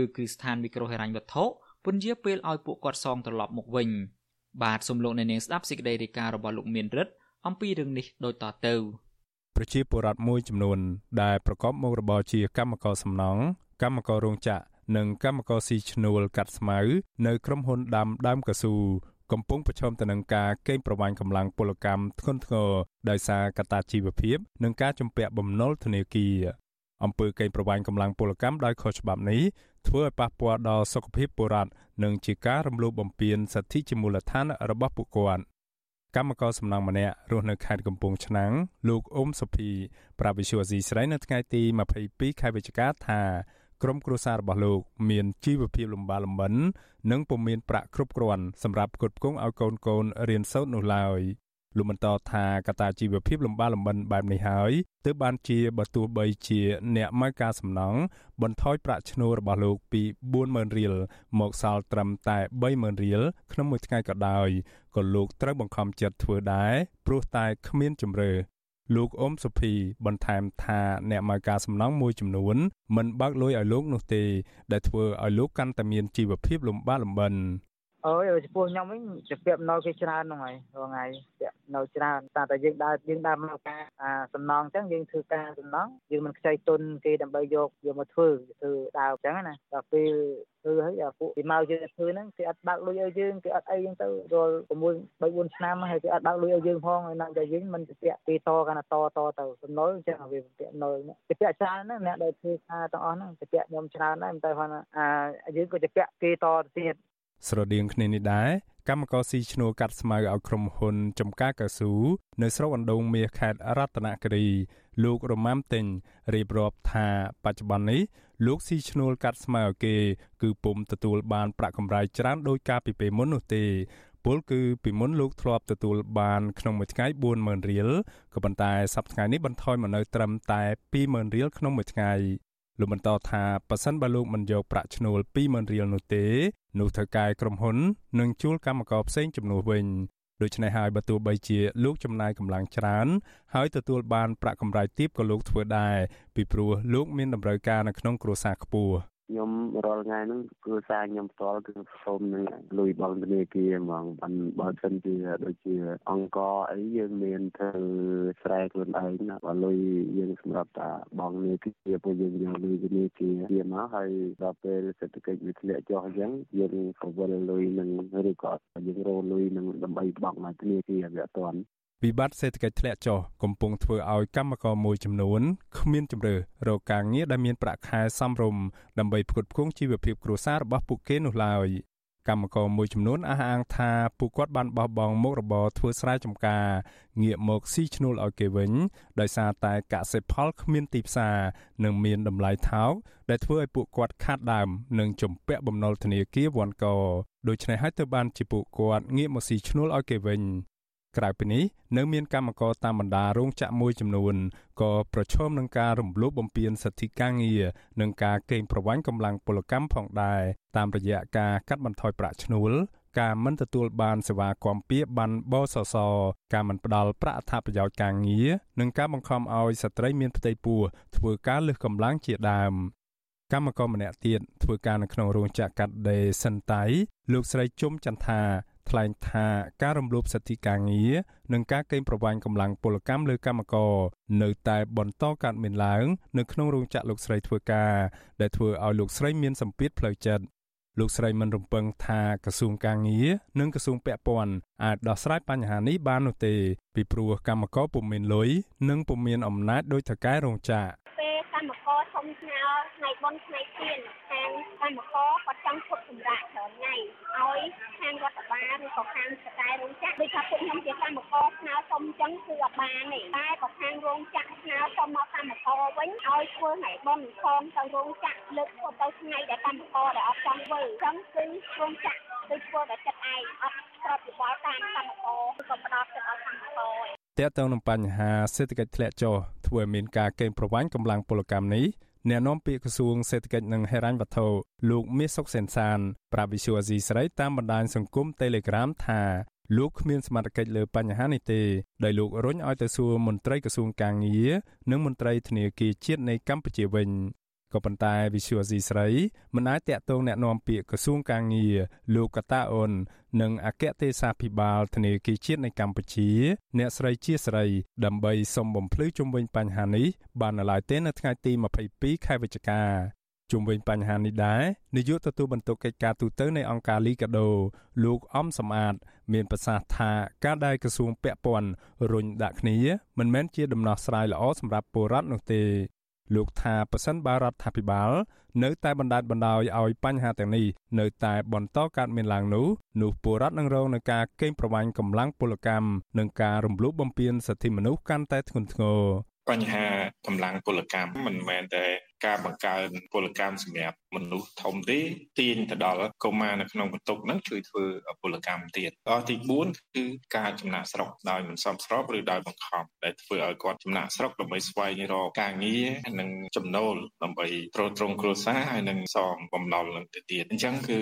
ឬគ្រឹះស្ថានមីក្រូហិរញ្ញវត្ថុពន្យាពេលឲ្យពួកគាត់សងត្រឡប់មកវិញបាទសូមលោកអ្នកនាងស្ដាប់សេចក្តីរាយការណ៍របស់លោកមានរិទ្ធអំពីរឿងនេះដូចតទៅ ប្រជាពលរដ្ឋមួយចំនួន ដែលប្រកបមុខរបរជាកម្មករសំណង់កម្មកររោងចក្រនិងកម្មករស៊ីឈ្នួលកាត់ស្មៅនៅក្រុមហ៊ុនដាំដើមកស៊ូកំពុងប្រឈមទៅនឹងការកេងប្រវ័ញ្ចកម្លាំងពលកម្មធ្ងន់ធ្ងរដោយសារកត្តាជីវភាព និងការជំពាក់បំណុលធនាគារអំពើកេងប្រវ័ញ្ចកម្លាំងពលកម្មដោយខុសច្បាប់នេះធ្វើឲ្យប៉ះពាល់ដល់សុខភាពពលរដ្ឋនិងជាការរំលោភបំពានសិទ្ធិជាមូលដ្ឋានរបស់ពួកគាត់ កម្មករសំណង់ម្នាក់រស់នៅខេត្តកំពង់ឆ្នាំងលោកអ៊ុំសុភីប្រាប់វិសុវអាស៊ីស្រីនៅថ្ងៃទី22ខែវិច្ឆិកាថាក្រុមគ្រួសាររបស់លោកមានជីវភាពលំបាកលំបិននិងពុំមានប្រាក់គ្រប់គ្រាន់សម្រាប់ផ្គត់ផ្គង់ឲ្យកូនកូនរៀនសូត្រនោះឡើយ លោកបន្តថាកត្តាជីវភាពលំបាកលំបិនបែបនេះហើយទើបបានជាបើទោះបីជាអ្នកម៉ៅការសំណង់បន្ថយប្រាក់ឈ្នួលរបស់លោកពី40000រៀលមកសល់ត្រឹមតែ30000រៀលក្នុងមួយថ្ងៃក៏ដោយក៏លោកត្រូវបង្ខំចិត្តធ្វើដែរព្រោះតែគ្មានជំរឿលោកអ៊ំសុភីបន្ថែមថាអ្នកមកការសំណងមួយចំនួនមិនបើកលុយឲ្យលោកនោះទេដែលធ្វើឲ្យលោកកាន់តែមានជីវភាពលំបាកលំបិន អើយចំពោះខ្ញុំវិញជាពាក់នៅគេច្រើនហ្នឹងហើយរាល់ថ្ងៃពាក់នៅច្រើនតែតែយើងដើរយើងដើរមកការអាសំណងអញ្ចឹងយើងធ្វើការសំណងយើងមិនខ្ចីទុនគេដើម្បីយកយកមកធ្វើធ្វើដើរអញ្ចឹងណាដល់ពេលធ្វើហើយពួកពីមកយើងធ្វើហ្នឹងគេអត់បើកលុយឲ្យយើងគេអត់អីអញ្ចឹងទៅរាល់6 3 4ឆ្នាំហើយគេអត់បើកលុយឲ្យយើងផងហើយណាតែយើងមិនពាក់គេតកាន់តតទៅសំណុលអញ្ចឹងវាពាក់នៅគេពាក់ច្រើនណាស់អ្នកដែលធ្វើការទាំងអស់ហ្នឹងគេពាក់ខ្ញុំច្រើនដែរតែគាត់អាយើងក៏จะពាក់គេតទៅទៀត ស្រដៀងគ្នានេះដែរកម្មករស៊ីឈ្នួលកាត់ស្មៅឲ្យក្រុមហ៊ុនចំការកស៊ូនៅស្រុកអណ្ដូងមាសខេត្តរតនគិរីលោករម៉ាំទិញរៀបរាប់ថាបច្ចុប្បន្ននេះលោកស៊ីឈ្នួលកាត់ស្មៅឲ្យគេ គឺពុំទទួលបានប្រាក់កម្រៃច្រើនដោយការពីពេលមុននោះទេពលគឺពីមុនលោកធ្លាប់ទទួលបានក្នុងមួយថ្ងៃ40000រៀលក៏ប៉ុន្តែសប្តាហ៍នេះបន្ថយមកនៅត្រឹមតែ20000រៀលក្នុងមួយថ្ងៃ លោកបន្តថាប៉ះសិនបើលោកមិនយកប្រាក់ឈ្នួល20000រៀលនោះទេនោះធ្វើការក្រុមហ៊ុននឹងជួលកម្មករផ្សេងជំនួសវិញដូច្នេះហើយបើទោះបីជាលោកចំណាយកម្លាំងច្រើនហើយទទួលបានប្រាក់កម្រៃទាបក៏លោកធ្វើដែរពីព្រោះលោកមានតម្រូវការនៅក្នុងគ្រួសារខ្ពស់ ខ្ញុំរាល់ថ្ងៃហ្នឹងគ្រួសារខ្ញុំផ្ទាល់គឺសូមនឹងលុយបងធនាគារហ្មងបានបើសិនជាដូចជា អង្គអីយើងមានធ្វើស្រែខ្លួនឯងណាបើលុយយើងសម្រាប់តាបងនេះគឺពួកយើងយកលុយធនាគារវាមកហើយដល់ពេលសេដ្ឋកិច្ចវាធ្លាក់ចុះអញ្ចឹងយើងក៏វិលលុយនឹងឬក៏យើងរលុយនឹងដើម្បីបង់មកធនាគារវាអត់ទាន់ វិបត្តិសេដ្ឋកិច្ចធ្លាក់ចុះកំពុងធ្វើឲ្យកម្មករមួយចំនួនគ្មានជំរឿរកការងារដែលមានប្រាក់ខែសមរម្យដើម្បីផ្គត់ផ្គង់ជីវភាពគ្រួសាររបស់ពួកគេនោះឡើយកម្មករមួយចំនួនអះអាងថាពួកគាត់បានបោះបង់មុខរបរធ្វើស្រែចម្ការងាកមកស៊ីឈ្នួលឲ្យគេវិញដោយសារតែកសិផលគ្មានទីផ្សារនិងមានតម្លៃថោកដែលធ្វើឲ្យពួកគាត់ខាតដើមនិងជំពាក់បំណុលធនាគារវ៉ាន់កដូច្នេះហើយទើបបានជាពួកគាត់ងាកមកស៊ីឈ្នួលឲ្យគេវិញ ក្រៅពីនេះនៅមានកម្មករតាមបណ្ដារោងចក្រមួយចំនួនក៏ប្រឈមនឹងការរំលោភបំពានសិទ្ធិការងារនិងការកេងប្រវ័ញ្ចកម្លាំងពលកម្មផងដែរតាមរយៈការកាត់បន្ថយប្រាក់ឈ្នួលការមិនទទួលបានសេវាគាំពៀបានបសសការមិនផ្ដល់ប្រាក់អត្ថប្រយោជន៍ការងារនិងការបង្ខំឲ្យស្ត្រីមានផ្ទៃពោះធ្វើការលើសកម្លាំងជាដើមកម្មករម្នាក់ទៀតធ្វើការនៅក្នុងរោងចក្រកាត់ដេរសិនតៃលោកស្រីជុំចន្ទថា ថ្លែងថាការរំលោភសិទ្ធិការងារនិងការកេងប្រវ័ញ្ចកម្លាំងពលកម្មលើកម្មករនៅតែបន្តកើតមានឡើងនៅក្នុងរោងចក្រលោកស្រីធ្វើការដែលធ្វើឲ្យលោកស្រីមានសម្ពាធផ្លូវចិត្តលោកស្រីមិនរំពឹងថាក្រសួងការងារនិងក្រសួងពាក់ព័ន្ធអាចដោះស្រាយបញ្ហានេះបាននោះទេពីព្រោះកម្មករពុំមានលុយនិងពុំមានអំណាចដោយថកែរោងចក្រពេល កម្មករធំស្នើថ្ងៃបុណ្យថ្ងៃទៀនខាងកម្មករគាត់ចង់ឈប់សម្រាកច្រើនថ្ងៃឲ្យខាងរដ្ឋបាលឬក៏ខាងស្តែរោងចក្រដូចថាពួកខ្ញុំជាកម្មករស្នើសុំអញ្ចឹងគឺអត់បានទេតែបើខាងរោងចក្រស្នើសុំមកកម្មករវិញឲ្យធ្វើថ្ងៃបុណ្យខំទៅរោងចក្រលើកទៅថ្ងៃដែលកម្មករដែលអត់ចង់ធ្វើអញ្ចឹងគឺរោងចក្រគឺធ្វើតែចិត្តឯងអត់ស្របយោបល់តាមកម្មករឬក៏ផ្ដោតចិត្តឲ្យកម្មករ ទាក់ទងនឹងបញ្ហាសេដ្ឋកិច្ចធ្លាក់ចុះធ្វើឲ្យមានការកេងប្រវ័ញ្ចកម្លាំងពលកម្មនេះអ្នកនាំពាក្យក្រសួងសេដ្ឋកិច្ចនិងហិរញ្ញវត្ថុលោកមាសសុកសេនសានប្រាប់វិសុអាស៊ីស្រីតាមបណ្ដាញសង្គម Telegram ថាលោកគ្មានសមត្ថកិច្ចលើបញ្ហានេះទេដោយលោករុញឲ្យទៅសួរមន្ត្រីក្រសួងកាងារនិងមន្ត្រីធនាគារជាតិនៃកម្ពុជាវិញ ក៏ប៉ុន្តែវិសុយស៊ីស្រីមិនអាចតាក់ទងแนะនាំពាក្យក្រសួងកាងារលោកកតាអូននិងអគ្គទេសាភិបាលធនាគារជាតិនៃកម្ពុជា អ្នកស្រីជាស្រីដើម្បីសុំបំភ្លឺជុំវិញបញ្ហានេះបាននៅឡើយទេនៅថ្ងៃទី22ខែវិច្ឆិកាជុំវិញបញ្ហានេះដែរនាយកទទួលបន្ទុកកិច្ចការទូតនៃអង្គការលីកាដូលោកអំសំអាត មានប្រសាសន៍ថាការដែលក្រសួងពាក់ព័ន្ធរុញដាក់គ្នាមិនមែនជាដំណោះស្រាយល្អសម្រាប់ពលរដ្ឋនោះទេ លោកថាប៉ះសិនបារដ្ឋាភិបាលនៅតែបណ្ដាលបណ្ដោយឲ្យបញ្ហាទាំងនេះនៅតែបន្តកើតមានឡើងនោះនោះពលរដ្ឋនឹងរងនឹងការកេងប្រវ័ញ្ចកម្លាំងពលកម្មនិងការរំលោភបំពានសិទ្ធិមនុស្សកាន់តែធ្ងន់ធ្ងរ បញ្ហាកម្លាំងពលកម្មមិនមែនតែការបង្កើនពលកម្មសម្រាប់មនុស្សធំទេទាញទៅដល់កុមារនៅក្នុងបន្ទុកហ្នឹងជួយធ្វើពលកម្មទៀតដល់ទី4គឺការចំណាក់ស្រុកដោយមិនសមស្របឬដោយបង្ខំដែលធ្វើឲ្យគាត់ចំណាក់ស្រុកដើម្បីស្វែងរកការងារនិងចំណូលដើម្បីទ្រទ្រង់គ្រួសារហើយនិងសងបំណុលនឹងទៅទៀតអញ្ចឹងគឺ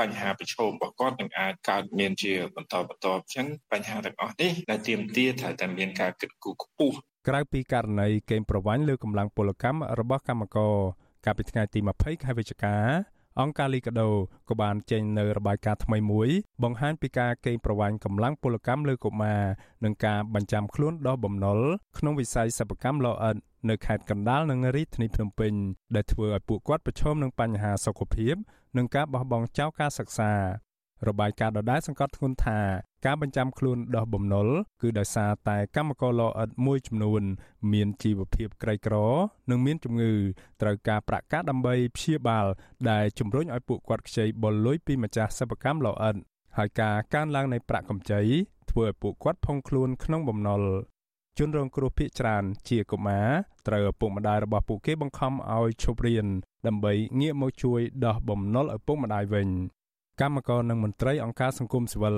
បញ្ហាប្រឈមរបស់គាត់នឹងអាចកើតមានជាបន្តបន្ទាប់អញ្ចឹងបញ្ហាទាំងអស់នេះដែលទាមទារត្រូវតែមានការគិតគូរខ្ពស់ ក្រៅពីករណីកេងប្រវ័ញ្ចលើកម្លាំងពលកម្មរបស់កម្មករកាលពីថ្ងៃទី20ខែវិច្ឆិកាអង្គការលីកាដូក៏បានចេញនៅរបាយការណ៍ថ្មីមួយបង្ហាញពីការកេងប្រវ័ញ្ចកម្លាំងពលកម្មលើកុមារនិងការបញ្ចាំខ្លួនដោះបំណុលក្នុងវិស័យសិប្បកម្មលោអិតនៅខេត្តកណ្ដាលនិងរាជធានីភ្នំពេញដែលធ្វើឲ្យពួកគាត់ប្រឈមនឹងបញ្ហាសុខភាពនិងការបោះបង់ចោលការសិក្សា របាយការណ៍ដដែលសង្កត់ធ្ងន់ថាការបញ្ចាំខ្លួនដោះបំណុលគឺដោយសារតែកម្មករលអិតមួយចំនួន មានជីវភាពក្រីក្រ និងមានជំងឺត្រូវការប្រាក់កាសដើម្បីព្យាបាល ដែលជំរុញឲ្យពួកគាត់ខ្ចីបុលលុយពីម្ចាស់សិប្បកម្មលអិតហើយការកើនឡើងនៃប្រាក់កម្ចីធ្វើឲ្យពួកគាត់ផុងខ្លួនក្នុងបំណុលជនរងគ្រោះភៀសច្រើនជាកុមារត្រូវឪពុកម្ដាយរបស់ពួកគេបង្ខំឲ្យឈប់រៀនដើម្បីងាកមកជួយដោះបំណុលឪពុកម្ដាយវិញ កម្មករនិងមន្ត្រីអង្គការសង្គមស៊ីវិល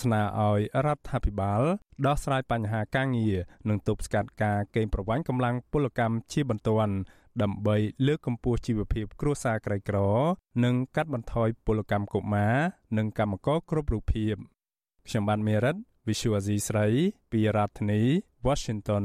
ស្នើឲ្យរដ្ឋាភិបាលដោះស្រាយបញ្ហាការងារនិងទប់ស្កាត់ការកេងប្រវ័ញ្ចកម្លាំងពលកម្មជាបន្ទាន់ដើម្បីលើកកម្ពស់ជីវភាពគ្រួសារក្រីក្រ និងកាត់បន្ថយពលកម្មកុមារនិងកម្មករគ្រប់រូបភាពខ្ញុំបានមេរិត Visual Asia ស្រី ពីរដ្ឋធានី Washington